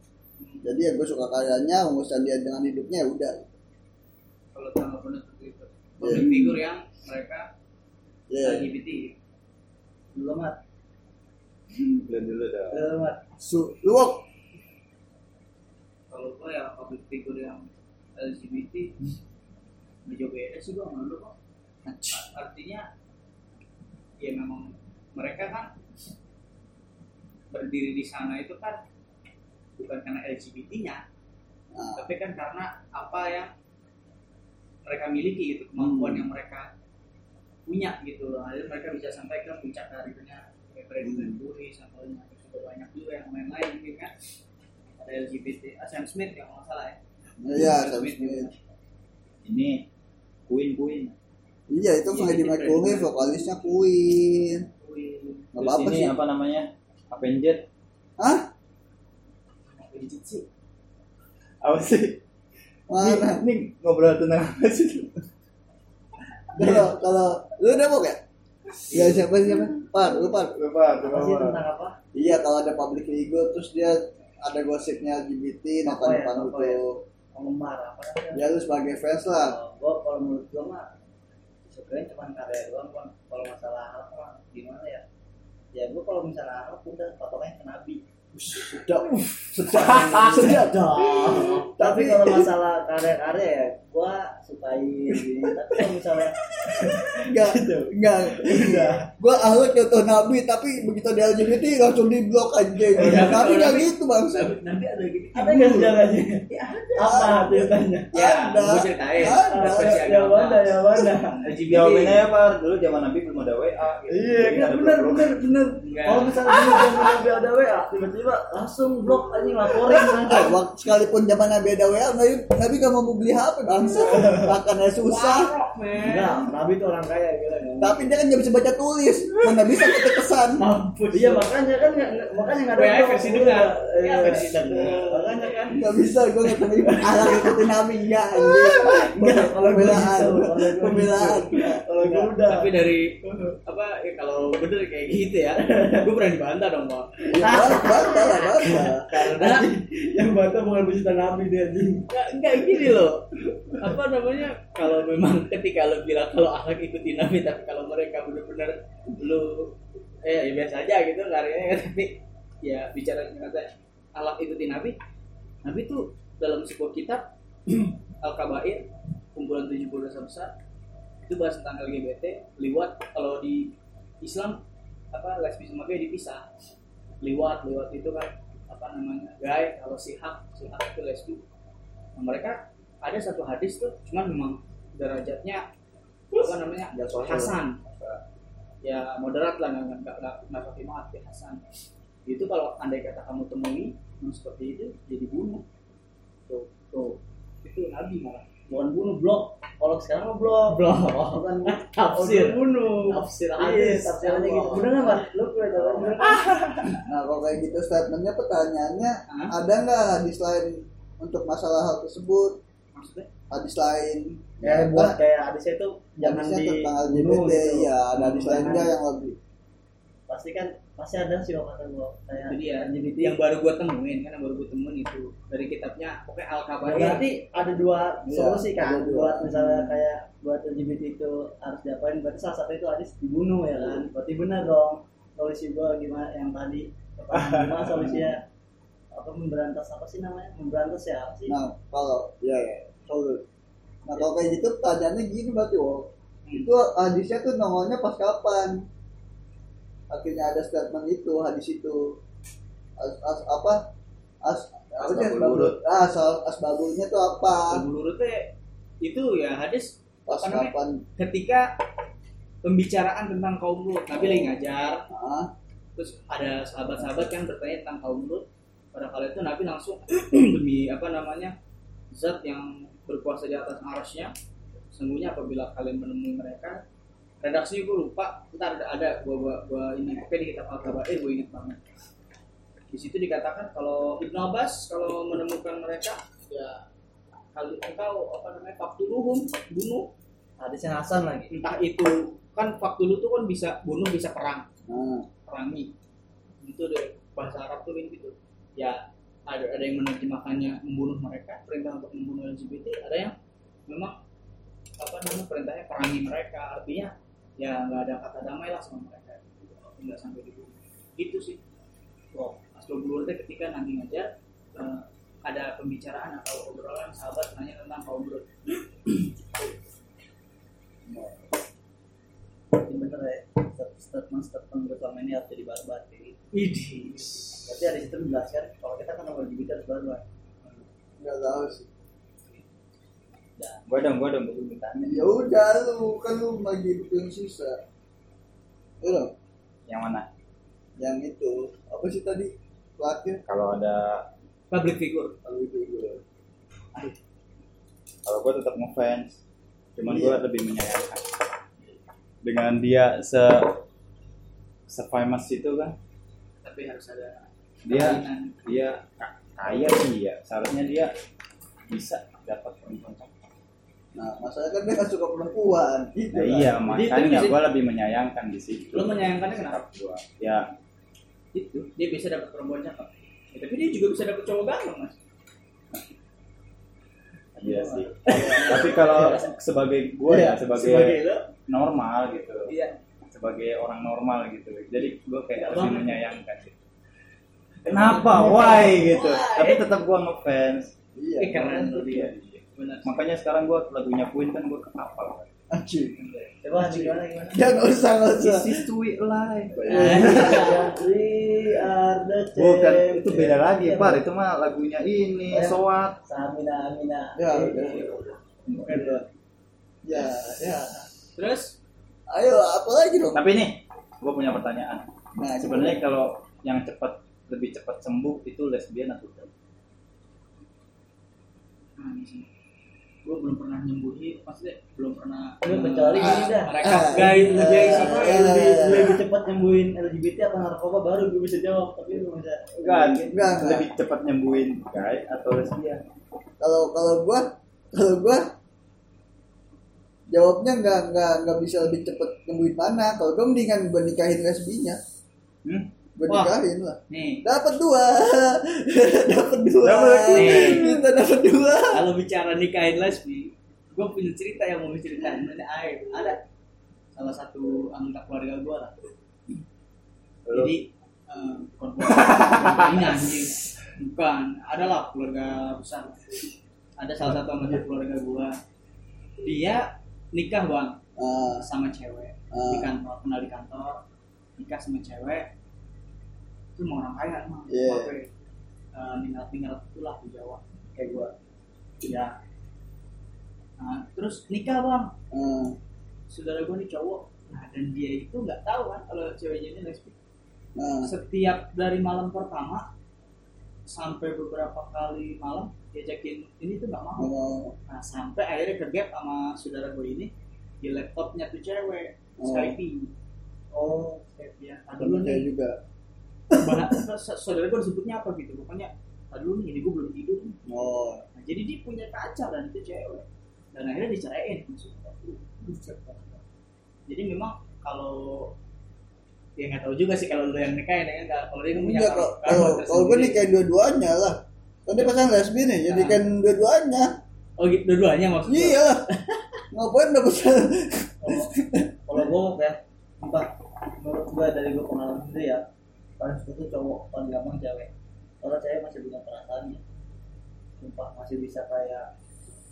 Jadi ya gue suka karyanya, urusan dia dengan hidupnya ya udah. Kalau tanggal penutup itu. Public figure yang mereka Ya, LGBT. belum mat belum dulu dah belum mat su, luwak. Kalau gua ya public figure yang LGBT beda sih gua menurut kok. Artinya ya memang mereka kan berdiri di sana itu kan bukan karena LGBT-nya, Nah, tapi kan karena apa yang mereka miliki gitu kemampuan yang mereka punya gitu loh. Akhirnya mereka bisa sampai ke puncak karirnya. Kayak Freddie Mercury terus juga banyak juga yang lain-lain mungkin kan. Ada LGBT ah, Sam Smith yang nggak salah ya. Iya, Sam Smith ini Queen Queen. Iya itu Iya, Freddie Mercury, vokalisnya Queen. Gak terus apa-apa sih. apa namanya? Avenger Hah? legit sih. Apa sih? Mana? ini, ini ngobrol tentang apa sih? Kalau kalau lu udah mau gak? ya siapa siapa? Par lu par. Lupa, apa sih tentang apa? Iya kalau ada public figure terus dia ada gosipnya LGBT Apa ya, depan apa ya? itu penggemar apa namanya ya lu sebagai fans lah. Gua kalau menurut gua mah sebenarnya cuma karya doang Bang. kalau masalah mah gimana ya? Ya gua kalau misalnya akhlak udah patokannya ke nabi. Sedap sedap sedap tapi kalau masalah karya-karya ya gua sukain. Gitu. tapi kalau misalnya enggak enggak enggak gua ahlak contoh nabi tapi begitu ada LGBT langsung di blok anjing. Iya. tapi enggak gitu bang. nanti ada gitu ada nggak sejarahnya apa ceritanya? Ya Ada. gue ceritain. Ada. yang agama. mana yang mana LGBT Jawabannya ya Pak, dulu zaman Nabi belum ada WA gitu. iya ada benar benar benar kalau misalnya dulu zaman nabi ada wa tiba-tiba langsung blok anjing laporin sekalipun zaman Nabi ada WA, Nabi, Nabi gak mau beli HP bangsa, makannya susah. enggak nabi itu orang kaya gitu kan Tapi dia kan gak bisa baca tulis, mana bisa ketik kesan. mampus. Iya makanya kan nggak- nggak- makanya nggak ada WA versi. Iya, Ya, versi dengar. makanya kan Gak bisa, gue gak terima alat ikutin Nabi ya kalau gue Pembelaan, pembelaan. kalau gue udah. tapi dari apa ya, kalau bener kayak gitu ya gue pernah dibantah dong pak. Ya bantah lah, bantah. karena yang bantah bukan pecinta nabi dia anjing. Nggak nggak gini loh apa namanya? Kalau memang ketika lo bilang kalau akhlak ikuti nabi tapi kalau mereka benar-benar lu eh ya biasa aja gitu karyanya tapi ya bicara kata akhlak ikuti nabi nabi itu dalam sebuah kitab al kabair kumpulan 70 dosa besar itu bahas tentang LGBT liwat kalau di Islam apa lesbi sama gay dipisah. Liwat liwat itu kan apa namanya gay kalau sihak sihak itu lesbi. Nah, mereka ada satu hadis tuh cuman memang derajatnya apa namanya Hasan. Ya moderat lah nggak nggak nggak nggak banget ya Hasan. Itu kalau andai kata kamu temui yang seperti itu jadi bunuh. Tuh tuh. Itu nabi malah. Bukan bunuh blok. Kalau sekarang mah blok. Blok. bukan Tafsir. bunuh. Tafsir iya hadis. tafsirannya gitu bener nggak lu boleh tahu kan bener. Nah kalau kayak gitu statementnya pertanyaannya ada nggak hadis lain untuk masalah hal tersebut? Maksudnya? Hadis lain. Ya buat kayak hadisnya itu jangan hadisnya di tentang bunuh LGBT gitu. ya ada hadis nggak yang lebih. Pasti kan pasti ada sih kalau kata gua. Kayak itu dia LGBT yang baru gua temuin kan yang baru gua temuin itu dari kitabnya pokoknya al Ya, kabair berarti ada dua Iya, solusi kan? ada dua. buat misalnya kayak buat LGBT itu harus diapain berarti salah satu itu hadis dibunuh ya kan? Berarti benar dong solusi gua gimana yang tadi. Gimana solusinya? Apa memberantas apa sih namanya? Memberantas ya apa sih? Nah kalau ya. Ya kalau nah kalau kayak gitu pertanyaannya gini berarti wow itu hadisnya tuh nongolnya pas kapan? Akhirnya ada statement itu hadis itu as, as- apa as apa sih Asbabul asbabul ah, asal asbabulnya tuh apa? menurut itu ya hadis Pas apa namanya? kapan? ketika pembicaraan tentang kaum Lut Nabi lagi ngajar Ah, terus ada sahabat-sahabat yang bertanya tentang kaum Lut pada kali itu Nabi langsung demi apa namanya zat yang berkuasa di atas arasnya sesungguhnya apabila kalian menemui mereka redaksinya gue lupa ntar ada, ada gua, gua, gua ini oke di kitab al-kabair gue inget banget. Di situ dikatakan kalau Ibnu Abbas kalau menemukan mereka ya kali engkau apa namanya faktuluhum bunuh hadisnya Hasan lagi. Entah itu kan faktulu tuh kan bisa bunuh bisa perang. Nah, perangi. Itu deh bahasa Arab tuh gitu. Ya ada ada yang menerjemahkannya membunuh mereka perintah untuk membunuh LGBT ada yang memang apa namanya perintahnya perangi mereka artinya ya nggak ada kata damai lah sama mereka. Nggak sampai dibunuh gitu sih. Wurud teh ketika nanti ngajar eh, ada pembicaraan atau obrolan sahabat nanya tentang kaum Lut Ini bener ya statement statement gue selama ini harus jadi barbar Idis berarti ada situ menjelaskan kalau kita kan orang LGBT harus barbar nggak tahu sih. Gua dong, gua dong, gua minta Ya udah lu kan lu lagi hidup yang sisa. Itu loh, Yang mana? yang itu. Apa sih tadi? Terakhir Kalau ada, public figure. Kalau itu gue. kalau gua tetap ngefans, cuman Iya. gua lebih menyayangkan. Dengan dia se se famous itu kan, tapi harus ada dia dia ka- kaya sih ya, seharusnya dia bisa dapat perempuan nah masalahnya kan dia nggak suka perempuan gitu Nah, kan. iya, makanya gue lebih menyayangkan di situ. Lo menyayangkannya kenapa? Gua. Ya, itu dia bisa dapat perempuan cakep Ya, tapi dia juga bisa dapat cowok ganteng mas iya sih. Tapi kalau sebagai gue ya, sebagai, sebagai lo normal gitu. iya Sebagai orang normal gitu. Jadi gue kayak lebih Bang. menyayangkan sih. Kenapa? Why gitu. Tapi tetap gue ngefans. iya eh keren tuh Iya. dia benar Makanya sekarang gue lagunya Queen kan gue kehafal. anjir coba gimana gimana ya usah nggak usah This is it life. We are the Bukan, itu beda lagi, Iya, Par. Itu mah lagunya ini, Eh. Soat. Samina Amina Ya, udah. tuh. ya ya terus ayo apa lagi dong Tapi nih, gue punya pertanyaan. nah Sebenarnya kalau yang cepat lebih cepat sembuh itu lesbian atau enggak? nah, gue belum pernah nyembuhin maksudnya belum pernah Lu kecuali gini dah mereka Ah, guys ah, guys Apa ah, yang lebih, ah. lebih cepat nyembuhin LGBT atau narkoba baru gue bisa jawab tapi lu bisa Enggak, Enggak, enggak. lebih cepat nyembuhin guy atau lesbian? kalau kalau gua kalau gua jawabnya nggak nggak nggak bisa lebih cepet nemuin mana kalau gua mendingan gua nikahin lesbinya Hmm? Gua Wah. nikahin lah. Nih. Dapat dua. Dapat dua. Dapat. Kita dapat dua. Kalau bicara nikahin lesbi gue punya cerita yang mau diceritain. Ini air. Ada salah satu anggota keluarga gue lah. Lu? jadi eh, bukan keluarga ini anjing. Bukan. Adalah keluarga besar. Ada salah satu anggota keluarga gue dia nikah bang Ah, sama cewek. Di kantor kenal di kantor. Nikah sama cewek itu mau orang kaya emang Iya. Pakai, eh, tinggal tinggal itulah di Jawa kayak gua ya nah, terus nikah bang ah, saudara gua nih cowok nah dan dia itu nggak tahu kan kalau ceweknya ini lesbi ah. setiap dari malam pertama sampai beberapa kali malam diajakin ini tuh nggak mau Oh, Nah sampai akhirnya kegap sama saudara gue ini di laptopnya tuh cewek Oh. Skype. oh Skype ya. Dulu nih, juga saudara gue disebutnya apa gitu. Pokoknya tadi dulu nih ini gue belum tidur. nih. oh Nah, jadi dia punya pacar dan itu cewek. Dan akhirnya diceraiin. Jadi memang kalau ya nggak tahu juga sih kalau lu yang nikahin ya kan kalau dia kan punya kalau kalau kalau tersendiri. nikahin dua-duanya lah kan dia pasangan lesbi nih jadikan dua-duanya oh gitu dua-duanya maksudnya iya lah ngapain udah pasangan kalau kalau gue ya entah menurut gue dari gue pengalaman sendiri ya paling suka cowok paling gampang cewek. Kalau cewek masih punya perasaan ya. Sumpah masih bisa kayak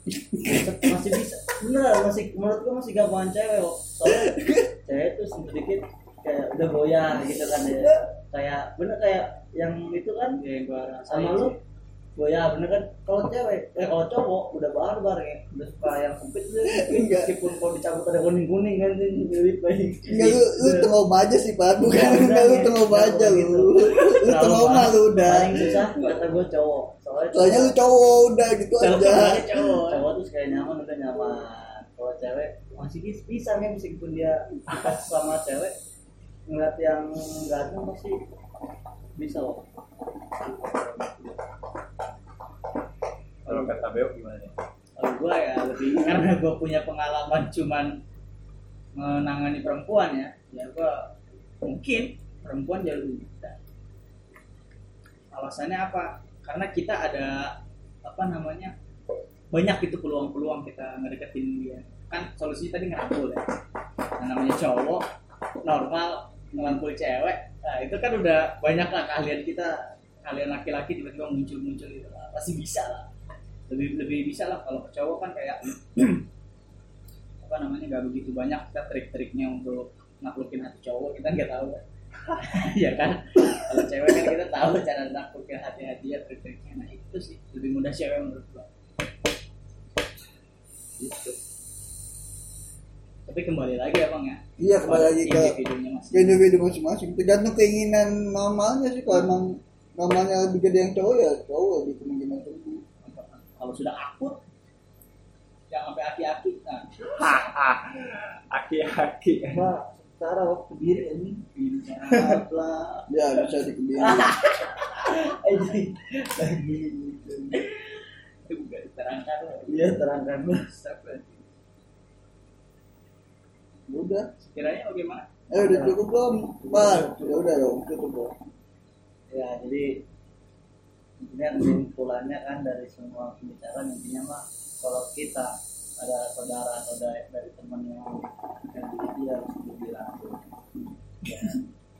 masih bisa bener masih menurut gue masih gampang cewek soalnya cewek tuh sedikit kayak udah goyah gitu kan ya. Kayak bener kayak yang itu kan ya rasain sama lu sih. goyah bener kan? Kalau cewek eh kalau cowok udah barbar ya. Udah suka yang sempit Enggak. meskipun kalau dicabut ada kuning kuning kan ini mirip baik. Enggak lu lu tengok aja sih Pak. Bukan enggak lu tengok aja lu. Lu tengok mah lu udah. Paling susah kata gue cowok. Soalnya soalnya lu cowok udah gitu aja. cowok. Cowok tuh kayak nyaman udah nyaman. Kalau cewek masih bisa bisa nih meskipun dia sama cewek. Ngeliat yang ganteng pasti bisa loh Kalau kata Beo gimana kalau gue ya lebih karena gue punya pengalaman cuman menangani perempuan ya. Ya gue mungkin perempuan jauh lebih bisa. Alasannya apa? Karena kita ada apa namanya banyak itu peluang-peluang kita ngedeketin dia. Kan solusinya tadi ngerangkul ya. Yang namanya cowok normal ngerangkul cewek. Nah itu kan udah banyak lah keahlian kita. Kalian laki-laki tiba-tiba muncul-muncul gitu lah. Pasti bisa lah lebih lebih bisa lah kalau ke cowok kan kayak apa namanya nggak begitu banyak kita trik-triknya untuk naklukin hati cowok kita nggak tahu. Kan ya kan? Kalau cewek kan kita tahu cara naklukin hati hati dia trik-triknya. Nah itu sih lebih mudah cewek menurut gua. Gitu. Tapi kembali lagi ya bang ya iya kembali lagi ke individunya ke individu masing-masing. Tergantung keinginan normalnya sih kalau emang normalnya lebih gede yang cowok ya cowok lebih kemungkinan sembuh kalau sudah akut yang sampai aki-aki. Nah. Aki-aki. Pak, cara waktu diri ini. Ya bisa dikebiri eh jadi lagi. Itu juga diterangkan iya terangkan udah. Sekiranya bagaimana? Eh udah cukup belum par ya udah dong cukup dong ya jadi intinya kesimpulannya kan dari semua pembicaraan intinya mah kalau kita ada saudara atau dari, dari teman yang LGBT harus dibilang ya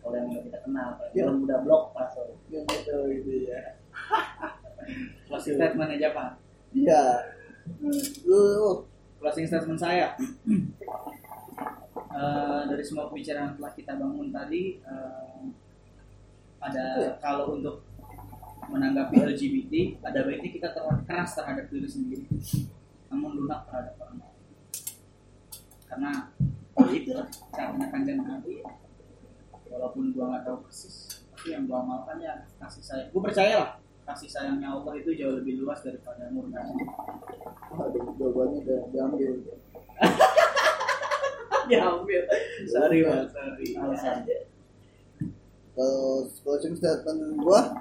kalau yang udah kita kenal kalau Ya. yang udah blok pas yang itu itu ya. Closing statement aja pak. Iya. Lu closing statement saya. Eh, dari semua pembicaraan yang telah kita bangun tadi eh, ada kalau untuk menanggapi LGBT ada baiknya kita terlalu keras terhadap diri sendiri. Namun lunak terhadap orang lain. Karena ya itulah caranya kanjeng nabi walaupun gua nggak tahu persis tapi yang gua amalkan ya kasih sayang. Gua percaya lah kasih sayangnya Allah itu jauh lebih luas daripada murka. Aduh jawabannya udah diambil. Diambil sorry mas sorry. Alasan. Kalau closing statement gua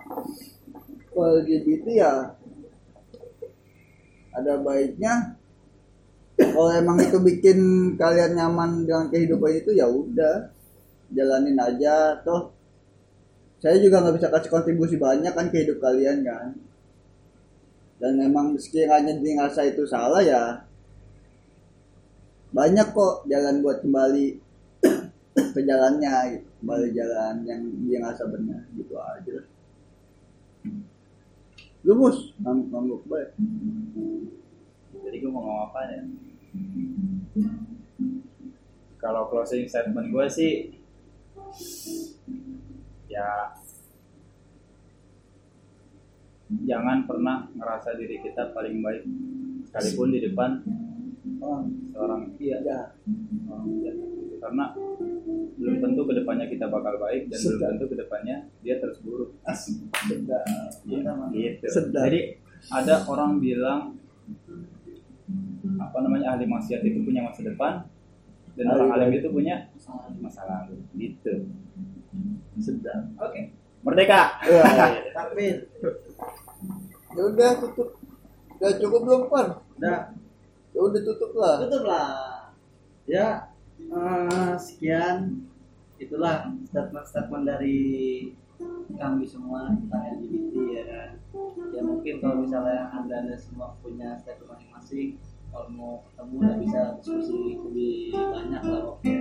LGBT ya ada baiknya. Kalau emang itu bikin kalian nyaman dengan kehidupan itu ya udah jalanin aja. Toh saya juga nggak bisa kasih kontribusi banyak kan ke kalian kan. Dan emang sekiranya dirasa itu salah ya banyak kok jalan buat kembali ke jalannya gitu. kembali jalan yang dia ngerasa benar gitu aja mus ngangguk ngangguk baik jadi gue mau ngomong apa ya? Kalau closing statement gue sih ya jangan pernah ngerasa diri kita paling baik sekalipun di depan oh, seorang. Iya. Ya. orang lihat. karena belum tentu ke depannya kita bakal baik dan belum Sedap. tentu ke depannya dia terus buruk sedap. Ya, gitu. Sedap. Jadi ada orang bilang apa namanya ahli maksiat itu punya masa depan dan Ahli orang alim itu punya masa lalu. Gitu. sedap. Oke. Merdeka. Wah, takbir. Ya udah tutup. Udah cukup belum pan? Udah ya udah tutup lah tutup lah ya eh, sekian. Itulah statement-statement dari kami semua tentang LGBT ya. Kan ya mungkin kalau misalnya anda anda semua punya statement masing-masing kalau mau ketemu udah bisa diskusi lebih banyak lah oke.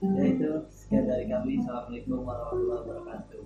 Ya itu sekian dari kami. Assalamualaikum warahmatullahi wabarakatuh